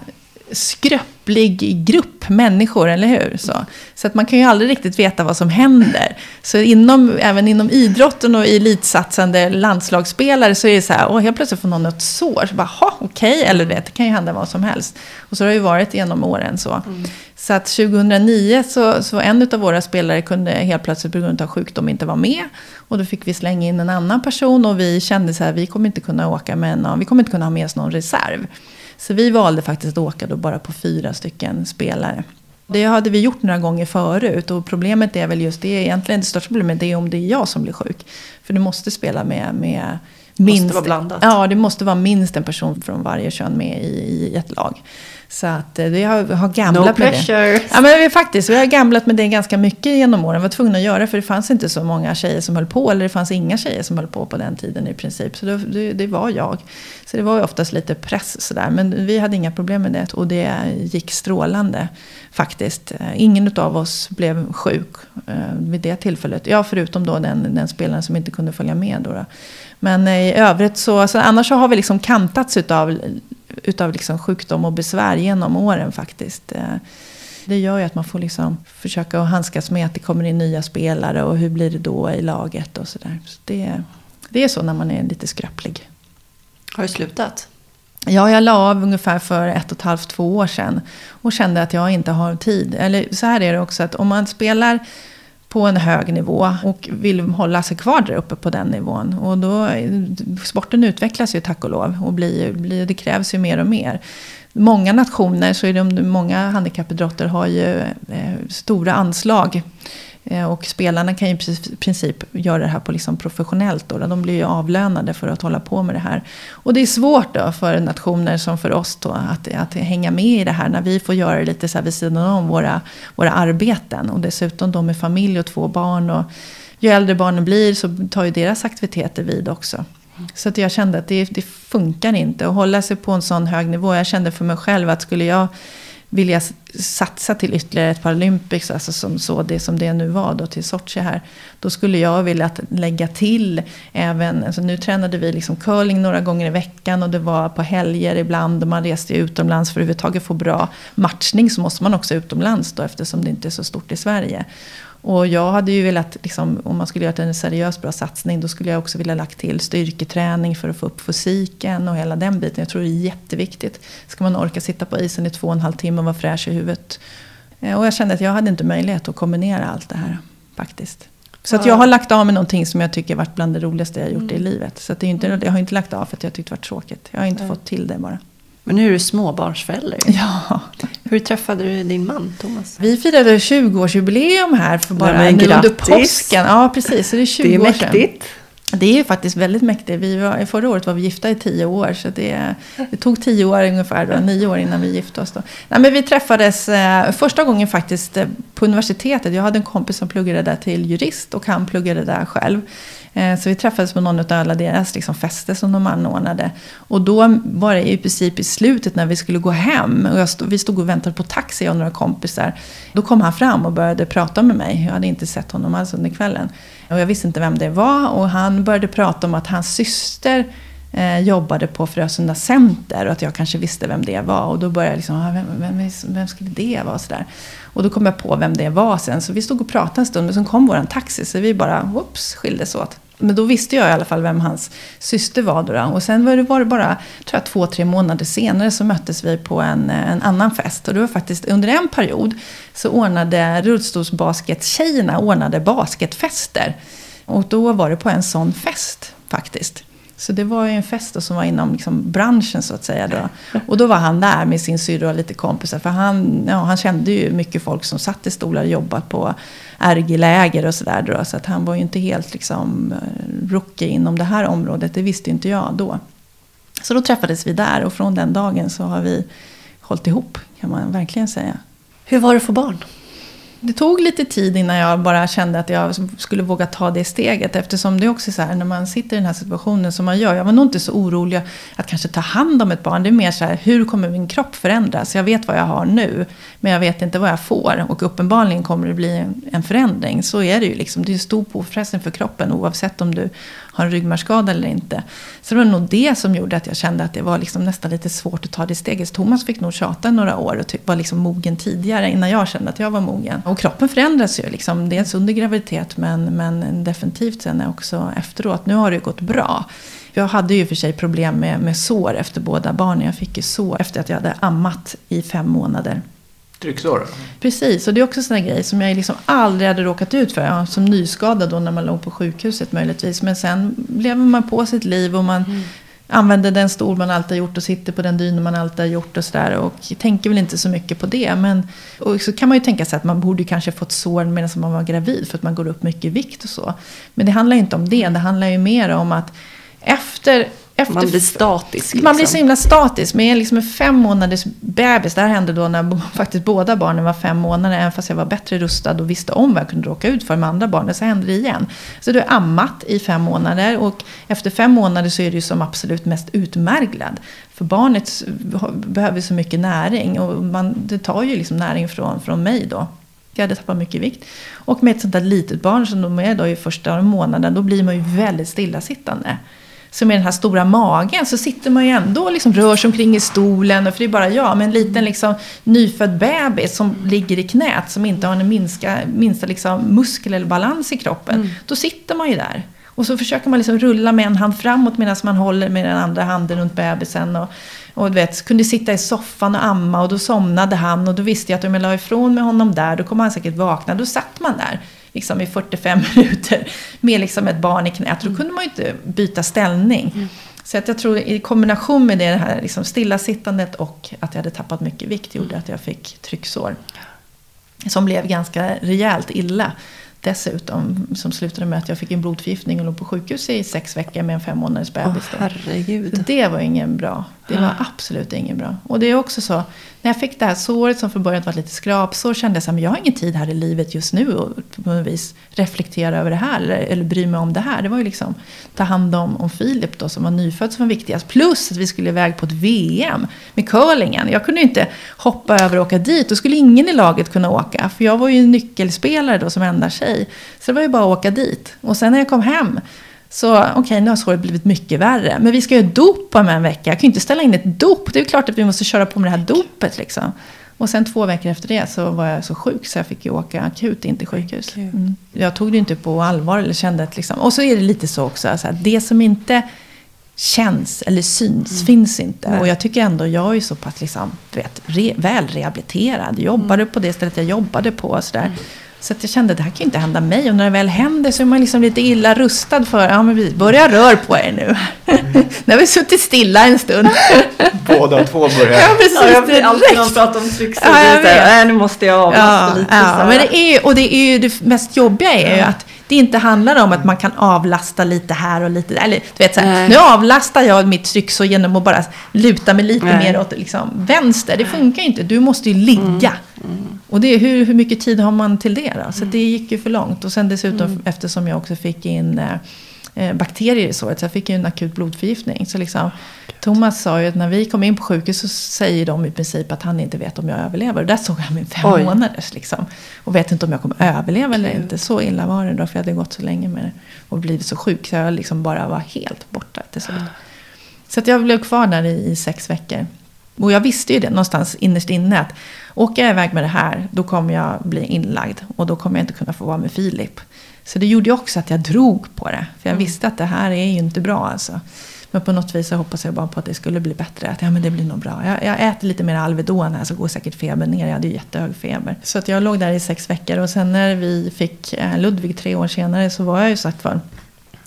skröplig grupp människor, eller hur? Så, så att man kan ju aldrig riktigt veta vad som händer. Så inom, även inom idrotten och elitsatsande landslagsspelare så är det så här, åh, helt plötsligt får någon ett sår. Så bara, okej, okay. eller det, det kan ju hända vad som helst. Och så har det ju varit genom åren så. Mm. Så att 2009 så, så en av våra spelare kunde helt plötsligt på grund av sjukdom inte vara med. Och då fick vi slänga in en annan person och vi kände så här, vi kommer inte kunna åka med någon, vi kommer inte kunna ha med oss någon reserv. Så vi valde faktiskt att åka då bara på fyra stycken spelare. Det hade vi gjort några gånger förut och problemet är väl just det, egentligen det största problemet är om det är jag som blir sjuk. För du måste spela med, med minst, måste vara blandat. Ja, det måste vara minst en person från varje kön med i, i ett lag. Så att eh, vi har, har gamlat No med det. pressure. Ja, men vi, faktiskt, vi har gamlat med det ganska mycket genom åren. Vi var tvungna att göra det för det fanns inte så många tjejer som höll på. Eller det fanns inga tjejer som höll på på den tiden i princip. Så det, det, det var jag. Så det var ju oftast lite press sådär. Men vi hade inga problem med det. Och det gick strålande faktiskt. Ingen av oss blev sjuk eh, vid det tillfället. Ja, förutom då den, den spelaren som inte kunde följa med. Då, då. Men eh, i övrigt så, så annars så har vi liksom kantats utav, utav liksom sjukdom och besvär genom åren faktiskt. Eh, Det gör ju att man får liksom försöka att handskas med att det kommer in nya spelare och hur blir det då i laget och sådär. Så det, det är så när man är lite skröplig. Har du slutat? Ja, jag la av ungefär för ett och ett halvt, två år sedan. Och kände att jag inte har tid. Eller så här är det också att om man spelar på en hög nivå och vill hålla sig kvar där uppe på den nivån. Och då, sporten utvecklas ju tack och lov och blir, blir, det krävs ju mer och mer. Många nationer, så är det, många handikappidrotter har ju eh, stora anslag. Eh, och spelarna kan ju i princip göra det här på liksom professionellt. Då. De blir ju avlönade för att hålla på med det här. Och det är svårt då för nationer som för oss då att, att hänga med i det här. När vi får göra det lite så här vid sidan om våra, våra arbeten. Och dessutom de med familj och två barn. Och ju äldre barnen blir så tar ju deras aktiviteter vid också. Så att jag kände att det, det funkar inte att hålla sig på en sån hög nivå. Jag kände för mig själv att skulle jag vilja satsa till ytterligare ett Paralympics, alltså som så det som det nu var då till Sochi här. Då skulle jag vilja lägga till även, alltså nu tränade vi liksom curling några gånger i veckan och det var på helger ibland och man reste utomlands för att överhuvudtaget få bra matchning så måste man också utomlands då eftersom det inte är så stort i Sverige. Och jag hade ju velat, liksom, om man skulle göra en seriös bra satsning, då skulle jag också vilja lagt till styrketräning för att få upp fysiken och hela den biten. Jag tror det är jätteviktigt. Ska man orka sitta på isen i två och en halv timme och vara fräsch i huvudet. Eh, och jag kände att jag hade inte möjlighet att kombinera allt det här faktiskt. Så att jag har lagt av med någonting som jag tycker varit bland det roligaste jag gjort mm. i livet. Så att det är inte, jag har inte lagt av för att jag tyckte det var tråkigt. Jag har inte Nej. fått till det bara. Men nu är du småbarnsförälder. Ja. Hur träffade du din man Thomas? Vi firade 20-årsjubileum här för bara Nej, nu under påsken. Ja, precis. Så det är 20 det är år sedan. mäktigt. Det är ju faktiskt väldigt mäktigt. Vi var, förra året var vi gifta i tio år. Så det, det tog tio år ungefär, då, nio år innan vi gifte oss. Då. Nej, men vi träffades eh, första gången faktiskt eh, på universitetet. Jag hade en kompis som pluggade där till jurist och han pluggade där själv. Eh, så vi träffades på någon av alla deras liksom, fester som de anordnade. Och då var det i princip i slutet när vi skulle gå hem. Och stod, vi stod och väntade på taxi, jag och några kompisar. Då kom han fram och började prata med mig. Jag hade inte sett honom alls under kvällen. Och jag visste inte vem det var. Och han började prata om att hans syster eh, jobbade på Frösunda Center och att jag kanske visste vem det var. Och då började jag liksom, ah, vem, vem, vem skulle det vara? Så där. Och då kom jag på vem det var sen. Så vi stod och pratade en stund, men sen kom vår taxi. Så vi bara, whoops, skildes åt. Men då visste jag i alla fall vem hans syster var. Då, Och sen var det, var det bara, tror jag, två, tre månader senare så möttes vi på en, eh, en annan fest. Och det var faktiskt under en period så ordnade rullstolsbaskettjejerna ordnade basketfester. Och då var det på en sån fest faktiskt. Så det var ju en fest som var inom liksom branschen så att säga. Då. Och då var han där med sin syrra och lite kompisar. För han, ja, han kände ju mycket folk som satt i stolar och jobbat på RG-läger och sådär. Så att han var ju inte helt liksom eh, rookie inom det här området. Det visste inte jag då. Så då träffades vi där och från den dagen så har vi hållit ihop kan man verkligen säga. Hur var det att få barn? Det tog lite tid innan jag bara kände att jag skulle våga ta det steget. Eftersom det också är så här, när man sitter i den här situationen som man gör. Jag var nog inte så orolig att kanske ta hand om ett barn. Det är mer så här, hur kommer min kropp förändras? Jag vet vad jag har nu, men jag vet inte vad jag får. Och uppenbarligen kommer det bli en förändring. Så är det ju liksom. Det är stor påfrestning för kroppen oavsett om du har en ryggmärgsskada eller inte. Så det var nog det som gjorde att jag kände att det var liksom nästan lite svårt att ta det steget. Så Thomas fick nog tjata några år och typ var liksom mogen tidigare innan jag kände att jag var mogen. Och kroppen förändras ju, liksom, dels under graviditet men, men definitivt sen också efteråt. Nu har det gått bra. Jag hade ju för sig problem med, med sår efter båda barnen. Jag fick ju sår efter att jag hade ammat i fem månader. Trycksår? Precis, och det är också en sån grej som jag liksom aldrig hade råkat ut för. Ja, som nyskadad då när man låg på sjukhuset möjligtvis. Men sen lever man på sitt liv och man mm. använder den stol man alltid har gjort och sitter på den dyna man alltid har gjort och sådär. Och tänker väl inte så mycket på det. Men och så kan man ju tänka sig att man borde kanske fått sår medan man var gravid för att man går upp mycket i vikt och så. Men det handlar ju inte om det. Det handlar ju mer om att efter efter, Man blir statisk. Man blir liksom. så himla statisk. Med liksom en fem månaders bebis, det här hände då när faktiskt båda barnen var fem månader. Även fast jag var bättre rustad och visste om vad jag kunde råka ut för med andra barnen. Så hände det igen. Så du är ammat i fem månader. Och efter fem månader så är du som absolut mest utmärglad. För barnet behöver så mycket näring. Och man, det tar ju liksom näring från, från mig då. Jag hade tappat mycket vikt. Och med ett sånt där litet barn som de är då i första månaden. Då blir man ju väldigt stillasittande. Så med den här stora magen så sitter man ju ändå och liksom rör sig omkring i stolen. För det är bara jag, med en liten liksom, nyfödd bebis som ligger i knät. Som inte har en minska, minsta liksom, muskel eller balans i kroppen. Mm. Då sitter man ju där. Och så försöker man liksom rulla med en hand framåt medan man håller med den andra handen runt bebisen. Och, och du vet, kunde sitta i soffan och amma och då somnade han. Och då visste jag att om jag la ifrån med honom där, då kommer han säkert vakna. Då satt man där liksom i 45 minuter med liksom ett barn i knät. Då kunde man ju inte byta ställning. Mm. Så att jag tror i kombination med det här liksom stillasittandet och att jag hade tappat mycket vikt gjorde att jag fick trycksår. Som blev ganska rejält illa dessutom. Som slutade med att jag fick en blodförgiftning och låg på sjukhus i sex veckor med en fem månaders bebis. Oh, herregud. Det var ingen bra. Det var absolut inget bra. Och det är också så, när jag fick det här såret som från början var lite skrapsår kände jag att jag har ingen tid här i livet just nu att på något vis reflektera över det här eller, eller bry mig om det här. Det var ju liksom ta hand om, om Filip då som var nyfödd som var viktigast. Plus att vi skulle iväg på ett VM med curlingen. Jag kunde ju inte hoppa över och åka dit. Då skulle ingen i laget kunna åka. För jag var ju nyckelspelare då som enda tjej. Så det var ju bara att åka dit. Och sen när jag kom hem så okej, okay, nu har såret blivit mycket värre. Men vi ska ju dop om en vecka. Jag kan ju inte ställa in ett dop. Det är klart att vi måste köra på med det här dopet liksom. Och sen två veckor efter det så var jag så sjuk så jag fick ju åka akut in till sjukhus. Mm. Jag tog det inte på allvar eller kände att liksom. Och så är det lite så också. Så att det som inte känns eller syns mm. finns inte. Nej. Och jag tycker ändå jag är så pass liksom, vet, re, väl rehabiliterad. Jobbade mm. på det stället jag jobbade på. Och sådär. Mm. Så att jag kände att det här kan ju inte hända mig. Och när det väl händer så är man liksom lite illa rustad för, ja men vi börjar rör på er nu. nu har vi suttit stilla en stund. Båda två börjar. Ja, precis. Ja, jag blir alltid någon pratar om trycksår. Ja, nu måste jag avlasta ja, lite. Ja, men det är, och det är ju det mest jobbiga är ju att det inte handlar om att man kan avlasta lite här och lite där. Eller, du vet, så här, nu avlastar jag mitt trycksår genom att bara luta mig lite Nej. mer åt liksom, vänster. Det funkar ju inte. Du måste ju ligga. Mm. Mm. Och det, hur, hur mycket tid har man till det då? Så mm. det gick ju för långt. Och sen dessutom mm. eftersom jag också fick in eh, eh bakterier i såret. Så jag fick ju en akut blodförgiftning. Så liksom, Thomas sa ju att när vi kom in på sjukhus så säger de i princip att han inte vet om jag överlever. Och där såg han min fem Oj. månaders liksom. Och vet inte om jag kommer överleva eller inte. Så illa var det då. För jag hade gått så länge med det. Och blivit så sjuk. Så jag liksom bara var helt borta till slut. Så att jag blev kvar där i, i sex veckor. Och jag visste ju det någonstans innerst inne. Att åker jag iväg med det här, då kommer jag bli inlagd. Och då kommer jag inte kunna få vara med Filip. Så det gjorde ju också att jag drog på det. För jag mm. visste att det här är ju inte bra alltså. Men på något vis så hoppas jag bara på att det skulle bli bättre. Att ja, men det blir nog bra. Jag, jag äter lite mer Alvedon här så går säkert febern ner. Jag hade ju jättehög feber. Så att jag låg där i sex veckor. Och sen när vi fick eh, Ludvig tre år senare så var jag ju sagt var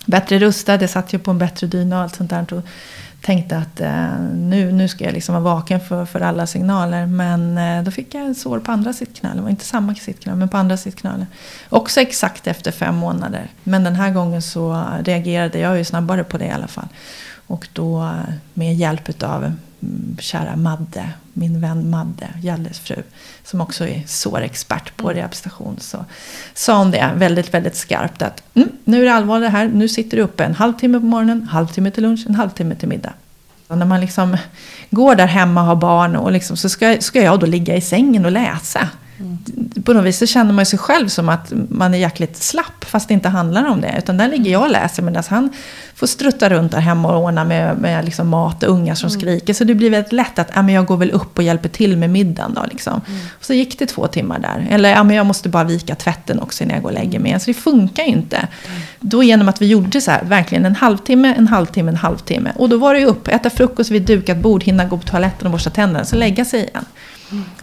bättre rustad. Jag satt ju på en bättre dyna och allt sånt där. Och tänkte att eh, nu, nu ska jag liksom vara vaken för, för alla signaler. Men eh, då fick jag sår på andra sittknölen. Det var inte samma sittknöl, men på andra sittknölen. Också exakt efter fem månader. Men den här gången så reagerade jag ju snabbare på det i alla fall. Och då med hjälp av mm, kära Madde, min vän Madde, Jalles fru, som också är sårexpert på mm. rehabilitation, så sa hon det väldigt, väldigt skarpt att mm, nu är det allvar det här, nu sitter du uppe en halvtimme på morgonen, en halvtimme till lunch, en halvtimme till middag. Och när man liksom går där hemma och har barn och liksom, så ska, ska jag då ligga i sängen och läsa. Mm. På något vis så känner man sig själv som att man är jäkligt slapp fast det inte handlar om det. Utan där ligger jag och läser medan han får strutta runt där hemma och ordna med, med liksom mat och ungar som mm. skriker. Så det blir väldigt lätt att ja, men jag går väl upp och hjälper till med middagen. Då, liksom. Mm. Och så gick det två timmar där. Eller ja, men jag måste bara vika tvätten också innan jag går och lägger mig. Så det funkar ju inte. Mm. Då genom att vi gjorde så här, verkligen en halvtimme, en halvtimme, en halvtimme. Och då var det ju upp, äta frukost vid dukat bord, hinna gå på toaletten och borsta tänderna. Så lägga sig igen.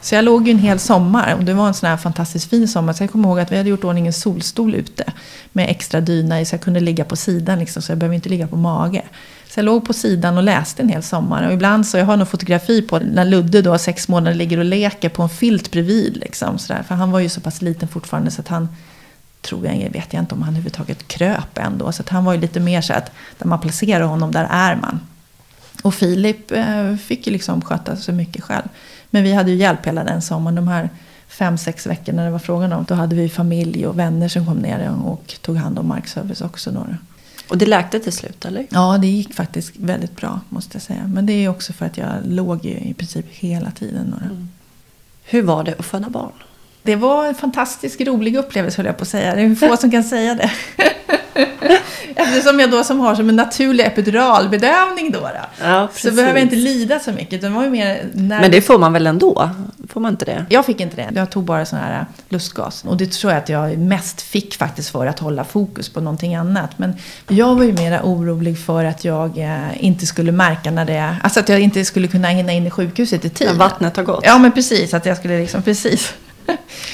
Så jag låg ju en hel sommar och det var en sån här fantastiskt fin sommar. Så jag kommer ihåg att vi hade gjort ordning en solstol ute med extra dyna i så jag kunde ligga på sidan liksom, så jag behövde inte ligga på mage. Så jag låg på sidan och läste en hel sommar. Och ibland så, jag har någon fotografi på när Ludde då, sex månader, ligger och leker på en filt bredvid. Liksom, så där. För han var ju så pass liten fortfarande så att han, tror jag, vet jag inte om han överhuvudtaget kröp ändå. Så att han var ju lite mer så att, där man placerar honom, där är man. Och Filip eh, fick ju liksom sköta så mycket själv. Men vi hade ju hjälp hela den sommaren. De här fem, sex veckorna det var frågan om. Då hade vi familj och vänner som kom ner och tog hand om markservice också. Då. Och det läkte till slut eller? Ja, det gick faktiskt väldigt bra måste jag säga. Men det är också för att jag låg ju i princip hela tiden. Mm. Hur var det att föda barn? Det var en fantastiskt rolig upplevelse höll jag på att säga. Det är få som kan säga det. Eftersom jag då som har som en naturlig epiduralbedövning då. då ja, så behöver jag inte lida så mycket. Det var ju mer när... Men det får man väl ändå? Får man inte det? Jag fick inte det. Jag tog bara sån här lustgas. Och det tror jag att jag mest fick faktiskt för att hålla fokus på någonting annat. Men jag var ju mera orolig för att jag eh, inte skulle märka när det... Alltså att jag inte skulle kunna hinna in i sjukhuset i tid. När vattnet har gått? Ja, men precis. Att jag skulle liksom, precis.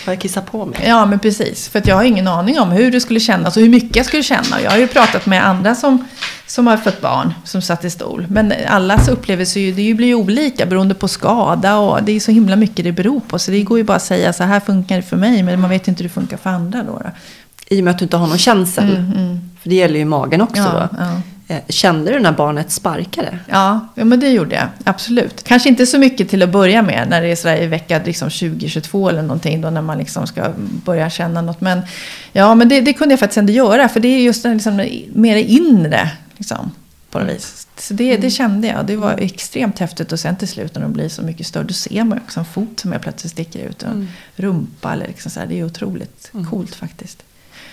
Får jag kissa på mig? Ja, men precis. För att jag har ingen aning om hur det skulle kännas och hur mycket jag skulle känna. Jag har ju pratat med andra som, som har fått barn som satt i stol. Men allas upplevelser det blir ju olika beroende på skada och det är så himla mycket det beror på. Så det går ju bara att säga så här funkar det för mig, men man vet inte hur det funkar för andra då. då. I och med att du inte har någon känsel. Mm, mm. För det gäller ju magen också ja. Ja. Eh, kände du när barnet sparkade? Ja, ja, men det gjorde jag. Absolut. Kanske inte så mycket till att börja med. När det är sådär i vecka liksom 20-22 eller någonting. Då när man liksom ska börja känna något. Men, ja, men det, det kunde jag faktiskt ändå göra. För det är just liksom, mer inre. Liksom, på något vis. Så det, det kände jag. Det var extremt häftigt. Och sen till slut när de blir så mycket större. Då ser man också en fot som jag plötsligt sticker ut. Och mm. rumpa eller liksom så Det är otroligt mm. coolt faktiskt.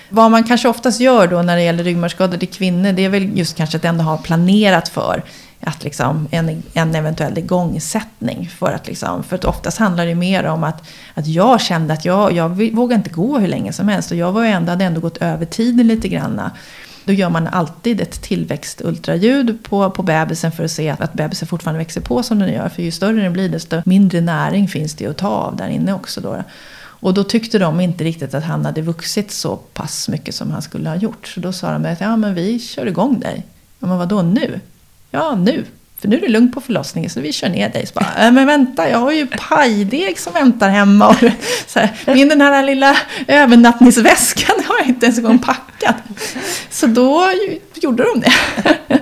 Vad man kanske oftast gör då när det gäller ryggmärgsskador till kvinnor, det är väl just kanske att ändå ha planerat för att liksom en, en eventuell igångsättning. För att, liksom, för att oftast handlar det mer om att, att jag kände att jag, jag vågade inte gå hur länge som helst. Och jag var ändå, hade ändå gått över tiden lite grann. Då gör man alltid ett tillväxtultraljud på, på bebisen för att se att, att bebisen fortfarande växer på som den gör. För ju större den blir desto mindre näring finns det att ta av där inne också. Då. Och då tyckte de inte riktigt att han hade vuxit så pass mycket som han skulle ha gjort. Så då sa de att ja, men vi kör igång dig. Ja, men vadå nu? Ja, nu. För nu är det lugnt på förlossningen så vi kör ner dig. Så bara, äh, men vänta, jag har ju pajdeg som väntar hemma. Och så här, min den här lilla övernattningsväskan har jag inte ens en gång packat. Så då gjorde de det.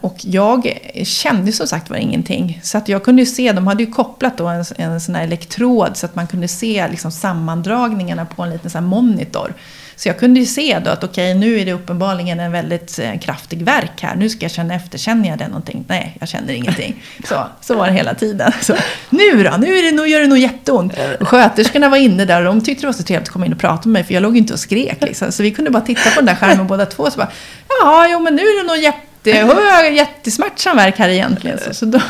Och jag kände som sagt var ingenting. Så att jag kunde ju se, de hade ju kopplat då en, en sån här elektrod så att man kunde se liksom sammandragningarna på en liten sån monitor. Så jag kunde ju se då att okej, okay, nu är det uppenbarligen en väldigt eh, kraftig verk här. Nu ska jag känna efter, känner jag det någonting? Nej, jag känner ingenting. Så, så var det hela tiden. Så, nu då? Nu är det nog, gör det nog jätteont. Och sköterskorna var inne där och de tyckte det var så trevligt att komma in och prata med mig. För jag låg inte och skrek liksom. Så vi kunde bara titta på den där skärmen båda två. Så bara, ja, jo men nu är det nog jätte jätte, jättesmärtsam verk här egentligen. Så, så då,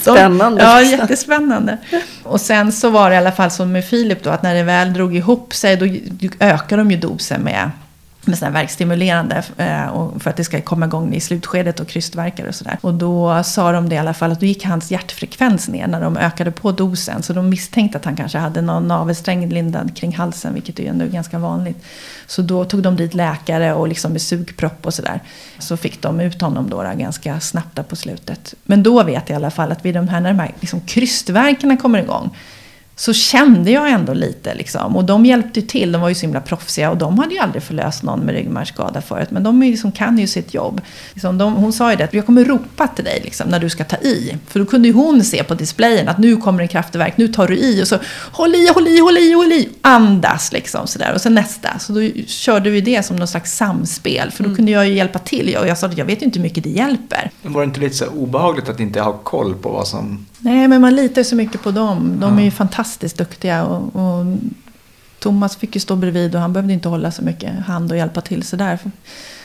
Spännande. ja, jättespännande. Och sen så var det i alla fall som med Filip då, att när det väl drog ihop sig, då ökade de ju dosen med med sådana verkstimulerande eh, för att det ska komma igång i slutskedet och krystverkar och sådär. Och då sa de det i alla fall att då gick hans hjärtfrekvens ner när de ökade på dosen. Så de misstänkte att han kanske hade någon navelsträng lindad kring halsen, vilket är ändå ganska vanligt. Så då tog de dit läkare och liksom med sugpropp och sådär. Så fick de ut honom då, då ganska snabbt på slutet. Men då vet jag i alla fall att vid de här, när de här liksom krystverkarna kommer igång så kände jag ändå lite. Liksom. Och de hjälpte till, de var ju så himla proffsiga och de hade ju aldrig förlöst någon med ryggmärgsskada förut. Men de liksom, kan ju sitt jobb. Liksom, de, hon sa ju det, att jag kommer ropa till dig liksom, när du ska ta i. För då kunde ju hon se på displayen att nu kommer en kraftverk, nu tar du i. Och så håll i, håll i, håll i, håll i. Andas liksom sådär. Och sen nästa. Så då körde vi det som någon slags samspel. För då mm. kunde jag ju hjälpa till. Och jag sa att jag vet ju inte hur mycket det hjälper. Men var det inte lite så obehagligt att inte ha koll på vad som Nej, men man litar så mycket på dem. De är ju fantastiskt duktiga. Och, och, Thomas fick ju stå bredvid och han behövde inte hålla så mycket hand och hjälpa till sådär.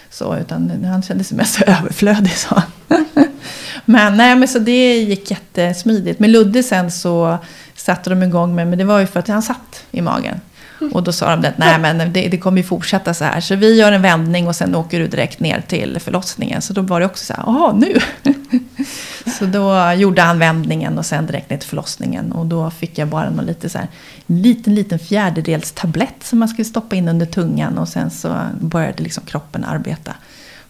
Så, utan han kände sig mest överflödig. Så. men, nej, men så det gick jättesmidigt. Med Ludde sen så satte de igång med, men det var ju för att han satt i magen. Och då sa de att nej men det, det kommer ju fortsätta så här. Så vi gör en vändning och sen åker du direkt ner till förlossningen. Så då var det också så här, jaha nu. så då gjorde han vändningen och sen direkt ner till förlossningen. Och då fick jag bara någon lite så här, liten, liten fjärdedels tablett som man skulle stoppa in under tungan. Och sen så började liksom kroppen arbeta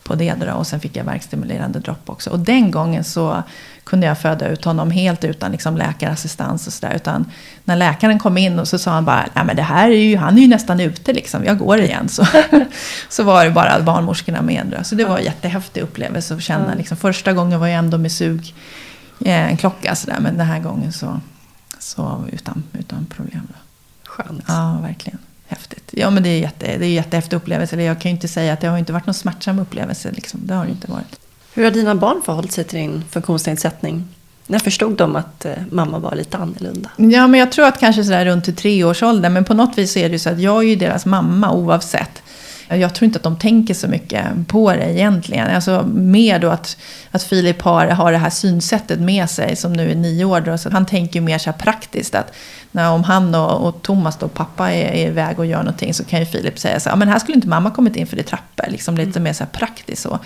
på det. Då, och sen fick jag verkstimulerande dropp också. Och den gången så kunde jag föda ut honom helt utan liksom läkarassistans och sådär. Utan när läkaren kom in och så sa han bara, nej men det här är ju, han är ju nästan ute liksom, jag går igen. Så, så var det bara barnmorskorna med. Så det var en jättehäftig upplevelse att känna. Liksom, första gången var jag ändå med sug, eh, en klocka sådär, men den här gången så, så utan, utan problem. Då. Skönt. Ja, verkligen. Häftigt. Ja, men det är, jätte, det är en jättehäftig upplevelse. Jag kan ju inte säga att det har inte varit någon smärtsam upplevelse. Liksom. Det har det inte varit. Hur har dina barn förhållit sig till din funktionsnedsättning? När förstod de att eh, mamma var lite annorlunda? Ja, men jag tror att kanske sådär runt till treårsåldern. Men på något vis är det ju så att jag är ju deras mamma oavsett. Jag tror inte att de tänker så mycket på det egentligen. Alltså mer då att, att Filip har, har det här synsättet med sig som nu är nio år. Då, så han tänker ju mer så här praktiskt. att när om han och, och Thomas då, pappa är, är iväg och gör någonting så kan ju Filip säga så här, men här skulle inte mamma kommit in för det är trappor. Liksom lite mer så här praktiskt så.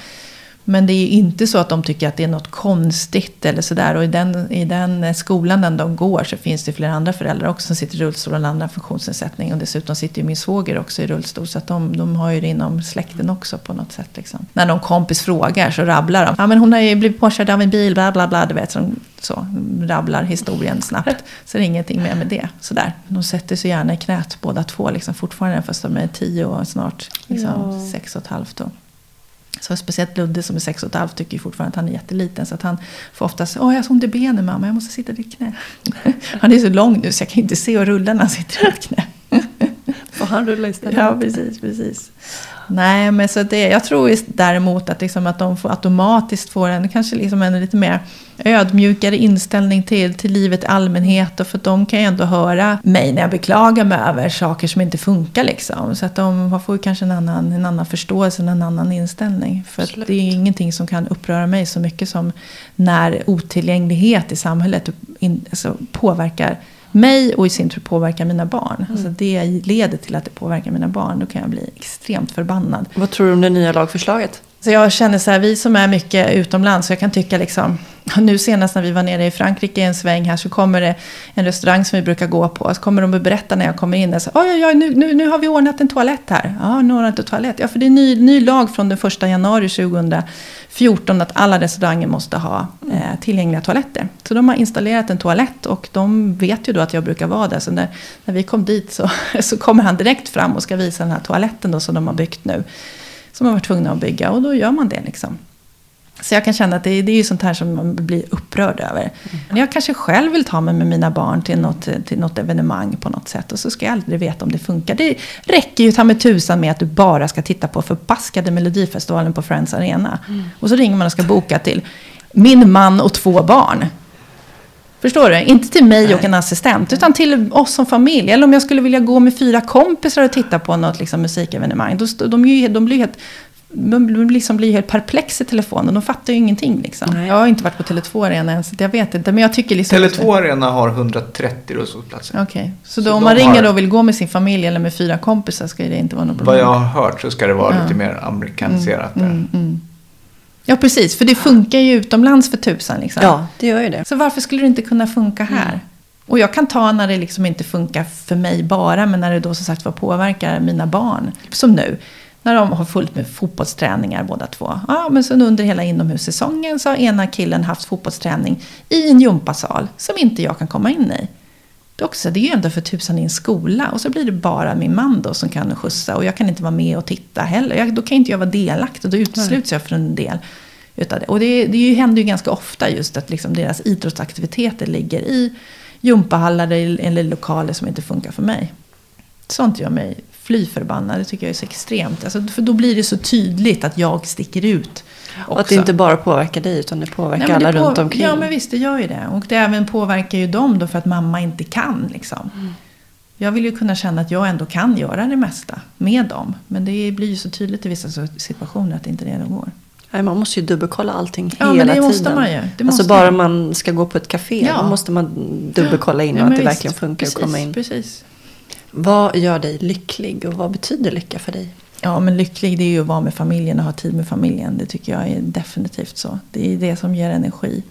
Men det är inte så att de tycker att det är något konstigt eller sådär. Och i den, i den skolan där de går så finns det flera andra föräldrar också som sitter i rullstol och andra funktionsnedsättning. Och dessutom sitter ju min svåger också i rullstol. Så att de, de har ju det inom släkten också på något sätt. Liksom. När någon kompis frågar så rabblar de. Ja men hon har ju blivit påkörd av en bil, bla bla bla. Du vet, så, de, så rabblar historien snabbt. Så det är ingenting mer med det. Sådär. De sätter sig gärna i knät båda två liksom, fortfarande fast de är tio och snart liksom, ja. sex och ett halvt. Då. Så speciellt Ludde som är sex och ett halvt tycker fortfarande att han är jätteliten. Så att han får ofta säga, åh jag har så ont i benen mamma, jag måste sitta i ditt knä. Han är så lång nu så jag kan inte se och rulla när han sitter i ditt knä. Får han rulla istället? Ja, precis, precis. Nej, men så det, jag tror däremot att, liksom att de får automatiskt får en, kanske liksom en lite mer ödmjukare inställning till, till livet i allmänhet. Och för de kan ju ändå höra mig när jag beklagar mig över saker som inte funkar. Liksom. Så att de får kanske en annan, en annan förståelse, en annan inställning. För det är ingenting som kan uppröra mig så mycket som när otillgänglighet i samhället in, alltså, påverkar mig och i sin tur påverkar mina barn. Mm. Alltså det leder till att det påverkar mina barn. Då kan jag bli extremt förbannad. Vad tror du om det nya lagförslaget? Så jag känner så här, vi som är mycket utomlands, så jag kan tycka liksom, nu senast när vi var nere i Frankrike en sväng här så kommer det en restaurang som vi brukar gå på. Så kommer de att berätta när jag kommer in. Så, oj, oj, oj, nu, nu, nu har vi ordnat en toalett här. Ja, nu har vi ordnat en toalett. Ja, för det är ny, ny lag från den första januari 14 att alla restauranger måste ha eh, tillgängliga toaletter. Så de har installerat en toalett och de vet ju då att jag brukar vara där. Så när, när vi kom dit så, så kommer han direkt fram och ska visa den här toaletten då som de har byggt nu som har varit tvungna att bygga och då gör man det. Liksom. Så jag kan känna att det, det är ju sånt här som man blir upprörd över. Mm. Jag kanske själv vill ta mig med mina barn till något, till något evenemang på något sätt. Och så ska jag aldrig veta om det funkar. Det räcker ju ta med tusan med att du bara ska titta på förbaskade Melodifestivalen på Friends Arena. Mm. Och så ringer man och ska boka till min man och två barn. Förstår du? Inte till mig Nej. och en assistent, utan till oss som familj. Eller om jag skulle vilja gå med fyra kompisar och titta på något liksom, musikevenemang. Då, de, de blir helt de liksom blir helt perplex i telefonen. De fattar ju ingenting. Liksom. Jag har inte varit på Tele2 Arena än, så jag vet inte. Men jag tycker liksom Tele2 Arena har 130 rullstolsplatser. Okej, okay. så, så om man ringer har... och vill gå med sin familj eller med fyra kompisar ska det inte vara något problem? Vad jag har hört så ska det vara ja. lite mer amerikaniserat. Mm, mm, mm. Ja, precis. För det funkar ju utomlands för tusan. Liksom. Ja, det gör ju det. Så varför skulle det inte kunna funka här? Mm. Och jag kan ta när det liksom inte funkar för mig bara, men när det då som sagt var påverkar mina barn. Som nu, när de har fullt med fotbollsträningar båda två. Ja, men sen under hela inomhussäsongen så har ena killen haft fotbollsträning i en gympasal som inte jag kan komma in i. Det är, också, det är ju ändå för tusan i en skola. Och så blir det bara min man då som kan skjutsa. Och jag kan inte vara med och titta heller. Jag, då kan inte jag vara delaktig. Då utesluts jag från en del utav det. Och det, det händer ju ganska ofta just att liksom deras idrottsaktiviteter ligger i gympahallar eller lokaler som inte funkar för mig. Sånt gör mig fly förbannad. Det tycker jag är så extremt. Alltså, för då blir det så tydligt att jag sticker ut. Och att det inte bara påverkar dig utan det påverkar Nej, det alla runt omkring. Ja men visst det gör ju det. Och det även påverkar ju dem då för att mamma inte kan. Liksom. Mm. Jag vill ju kunna känna att jag ändå kan göra det mesta med dem. Men det blir ju så tydligt i vissa situationer att det inte är det det går. Nej, man måste ju dubbelkolla allting ja, hela men det tiden. Måste man ju. Det alltså bara man ska gå på ett café. Ja. Då måste man dubbelkolla in ja, att det visst. verkligen funkar precis, att komma in. Precis. Vad gör dig lycklig och vad betyder lycka för dig? Ja, men lycklig det är ju att vara med familjen och ha tid med familjen. Det tycker jag är definitivt så. Det är det som ger energi.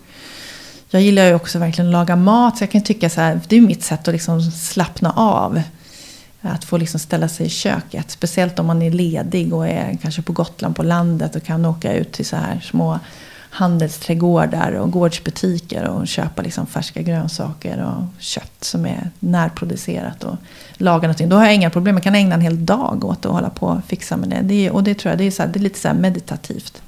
Jag gillar ju också verkligen att laga mat. Så jag kan tycka så här, det är mitt sätt att liksom slappna av. Att få liksom ställa sig i köket. Speciellt om man är ledig och är kanske på Gotland på landet och kan åka ut till så här små handelsträdgårdar och gårdsbutiker och köpa liksom färska grönsaker och kött som är närproducerat och laga någonting. Då har jag inga problem. Jag kan ägna en hel dag åt att hålla på och fixa med det. det och det tror jag det är, så här, det är lite så meditativt.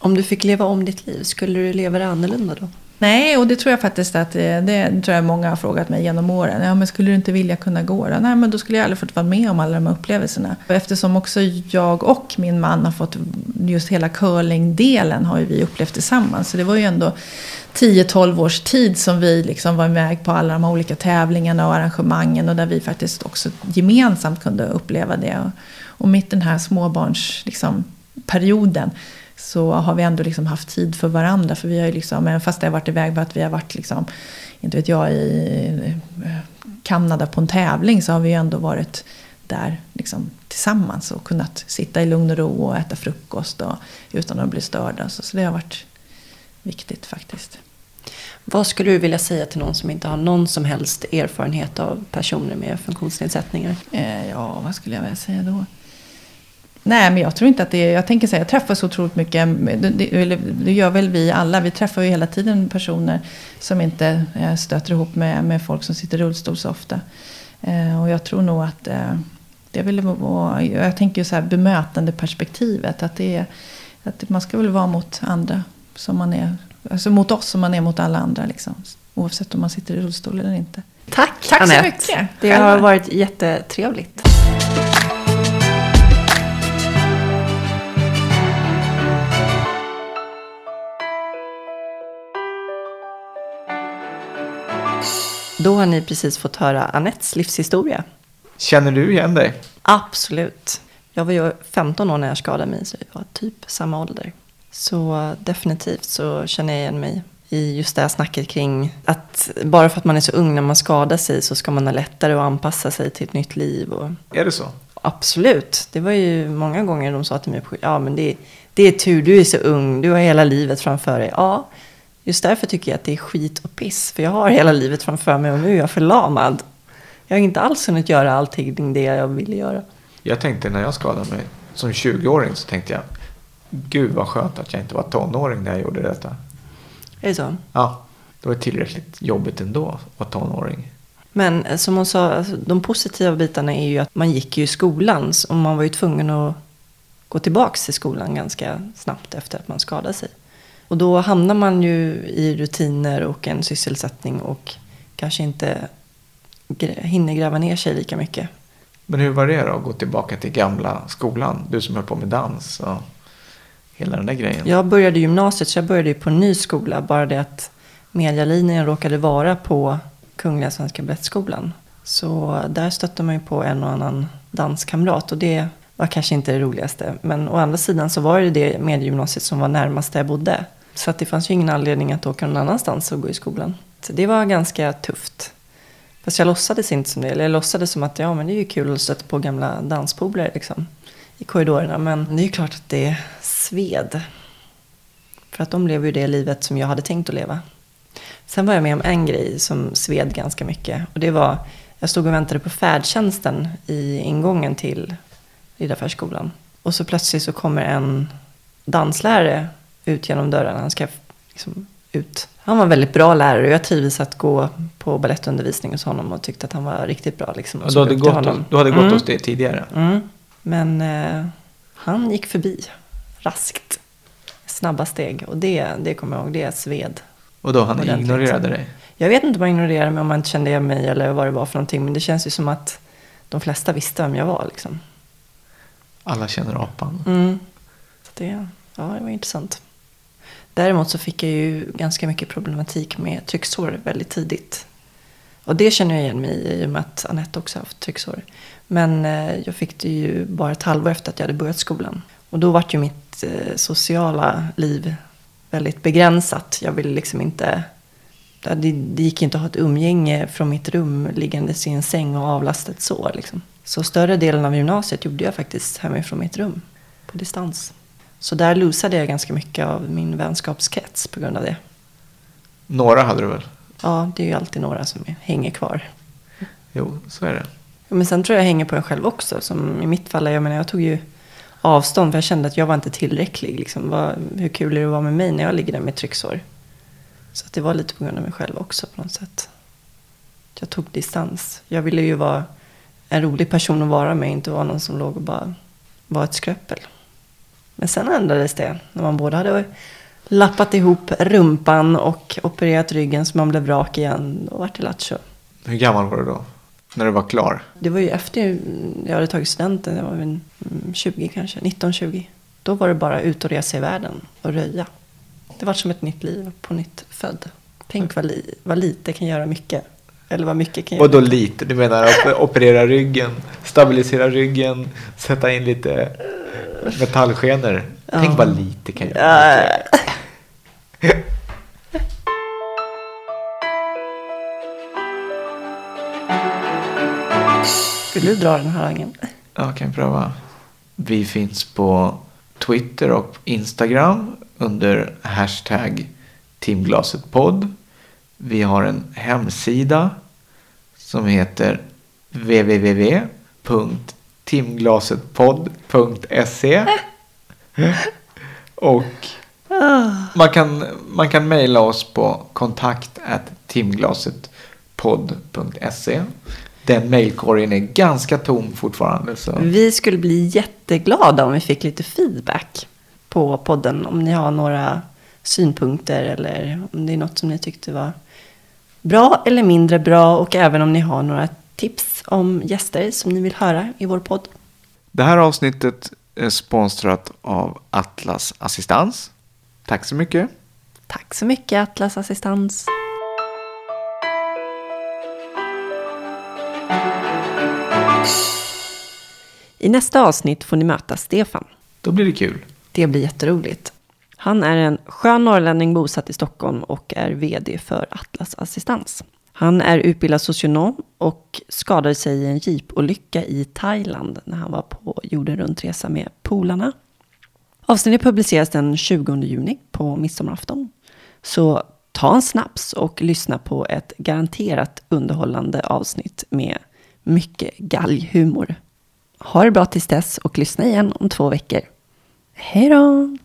Om du fick leva om ditt liv, skulle du leva det annorlunda då? Nej, och det tror jag faktiskt att eh, det, tror jag många har frågat mig genom åren. Ja, men skulle du inte vilja kunna gå då? Nej, men då skulle jag aldrig fått vara med om alla de här upplevelserna. Eftersom också jag och min man har fått just hela curlingdelen har ju vi upplevt tillsammans. Så det var ju ändå 10-12 års tid som vi liksom var iväg på alla de här olika tävlingarna och arrangemangen och där vi faktiskt också gemensamt kunde uppleva det. Och, och mitt den här småbarns liksom, perioden så har vi ändå liksom haft tid för varandra. För vi har ju liksom, fast det har varit iväg att vi har varit liksom, inte vet jag, i eh, Kanada på en tävling så har vi ju ändå varit där liksom, tillsammans och kunnat sitta i lugn och ro och äta frukost och, utan att bli störda. Så, så det har varit viktigt faktiskt. Vad skulle du vilja säga till någon som inte har någon som helst erfarenhet av personer med funktionsnedsättningar? Eh, ja, vad skulle jag vilja säga då? Nej, men jag tror inte att det är... Jag tänker säga, jag träffar så otroligt mycket, det, det, gör väl vi alla. Vi träffar ju hela tiden personer som inte eh, stöter ihop med, med folk som sitter i rullstol så ofta. Eh, och jag tror nog att eh, det vill vara... Jag tänker så här bemötande perspektivet. Att, det är, att man ska väl vara mot andra som man är... Alltså mot oss som man är mot alla andra liksom. Oavsett om man sitter i rullstol eller inte. Tack, Tack så mycket. Det har varit jättetrevligt. Då har ni precis fått höra Anettes livshistoria. Känner du igen dig? Absolut. Jag var ju 15 år när jag skadade mig, så jag var typ samma ålder. Så definitivt så känner jag igen mig i just det här snacket kring att bara för att man är så ung när man skadar sig så ska man ha lättare att anpassa sig till ett nytt liv. Och... Är det så? Absolut. Det var ju många gånger de sa till mig, ja men det, det är tur, du är så ung, du har hela livet framför dig. Ja, Just därför tycker jag att det är skit och piss. För jag har hela livet framför mig och nu är jag förlamad. Jag har inte alls hunnit göra allting det jag ville göra. Jag tänkte när jag skadade mig som 20-åring så tänkte jag Gud vad skönt att jag inte var tonåring när jag gjorde detta. Är det så? Ja, det var tillräckligt jobbigt ändå att vara tonåring. Men eh, som hon sa, alltså, de positiva bitarna är ju att man gick ju i skolan och man var ju tvungen att gå tillbaka till skolan ganska snabbt efter att man skadade sig. Och då hamnar man ju i rutiner och en sysselsättning och kanske inte hinner gräva ner sig lika mycket. Men hur var det då att gå tillbaka till gamla skolan? Du som höll på med dans och hela den där grejen. Jag började gymnasiet så jag började på en ny skola. Bara det att medialinjen råkade vara på Kungliga Svenska Balettskolan. Så där stötte man ju på en och annan danskamrat och det var kanske inte det roligaste. Men å andra sidan så var det det mediegymnasiet som var närmast där jag bodde. Så att det fanns ju ingen anledning att åka någon annanstans och gå i skolan. Så det var ganska tufft. Fast jag låtsades inte som det. Eller jag låtsades som att ja, men det är ju kul att stöta på gamla danspolare liksom, i korridorerna. Men det är ju klart att det sved. För att de lever ju det livet som jag hade tänkt att leva. Sen var jag med om en grej som sved ganska mycket. Och det var, jag stod och väntade på färdtjänsten i ingången till Riddarfärdsskolan. Och så plötsligt så kommer en danslärare ut genom dörrarna. Han ska liksom ut. Han var en väldigt bra lärare och jag trivdes att gå på balettundervisning hos honom och tyckte att han var riktigt bra. Liksom, du, hade gått, honom. du hade gått mm. hos det tidigare? Mm. Men eh, han gick förbi raskt. Snabba steg. Och det, det kommer jag ihåg, det sved. Och då han ignorerade dig? Jag vet inte om han ignorerade mig, om han inte kände igen mig eller vad det var för någonting. Men det känns ju som att de flesta visste vem jag var. Liksom. Alla känner apan. Mm. Så det, ja, det var intressant. Däremot så fick jag ju ganska mycket problematik med trycksår väldigt tidigt. Och det känner jag igen mig i, i och med att Anette också har haft trycksår. Men eh, jag fick det ju bara ett halvår efter att jag hade börjat skolan. Och då var ju mitt eh, sociala liv väldigt begränsat. Jag ville liksom inte... Det, det gick inte att ha ett umgänge från mitt rum liggandes i en säng och avlasta ett sår. Liksom. Så större delen av gymnasiet gjorde jag faktiskt hemifrån mitt rum. På distans. Så där losade jag ganska mycket av min vänskapskrets på grund av det. Några hade du väl? Ja, det är ju alltid några som hänger kvar. Jo, så är det. Men sen tror jag jag hänger på en själv också. Som i mitt fall, jag menar jag tog ju avstånd. För jag kände att jag var inte tillräcklig. Liksom. Vad, hur kul är det att vara med mig när jag ligger där med trycksår? Så att det var lite på grund av mig själv också på något sätt. Jag tog distans. Jag ville ju vara en rolig person att vara med. Inte vara någon som låg och bara var ett skröppel. Men sen ändrades det. När man både hade lappat ihop rumpan och opererat ryggen så man blev rak igen. Då vart det lattjo. Hur gammal var du då? När du var klar? Det var ju efter jag hade tagit studenten. Jag var väl 20 kanske, 19-20. Då var det bara ut och resa i världen och röja. Det var som ett nytt liv på nytt född. Tänk vad, li vad lite kan göra mycket. Eller vad mycket kan göra Och då lite? Du menar op operera ryggen, stabilisera ryggen, sätta in lite metallskenor. Tänk Ja. vad lite kan göra mycket. Vill du dra den här harangen? Ja, kan jag pröva. Vi finns på Twitter och Instagram under hashtag Timglasetpodd. Vi har en hemsida som heter www.timglasetpodd.se Och man kan, man kan mejla oss på kontakt timglasetpodd.se Den mejlkorgen är ganska tom fortfarande. Så. Vi skulle bli jätteglada om vi fick lite feedback på podden. Om ni har några synpunkter eller om det är något som ni tyckte var bra eller mindre bra. Och även om ni har några tips om gäster som ni vill höra i vår podd. Det här avsnittet är sponsrat av Atlas Assistans. Tack så mycket. Tack så mycket Atlas Assistans. I nästa avsnitt får ni möta Stefan. Då blir det kul. Det blir jätteroligt. Han är en skön norrlänning bosatt i Stockholm och är vd för Atlas Assistans. Han är utbildad socionom och skadade sig i en jeepolycka i Thailand när han var på jorden runt-resa med polarna. Avsnittet publiceras den 20 juni på midsommarafton. Så ta en snaps och lyssna på ett garanterat underhållande avsnitt med mycket galghumor. Ha det bra tills dess och lyssna igen om två veckor. Hej då!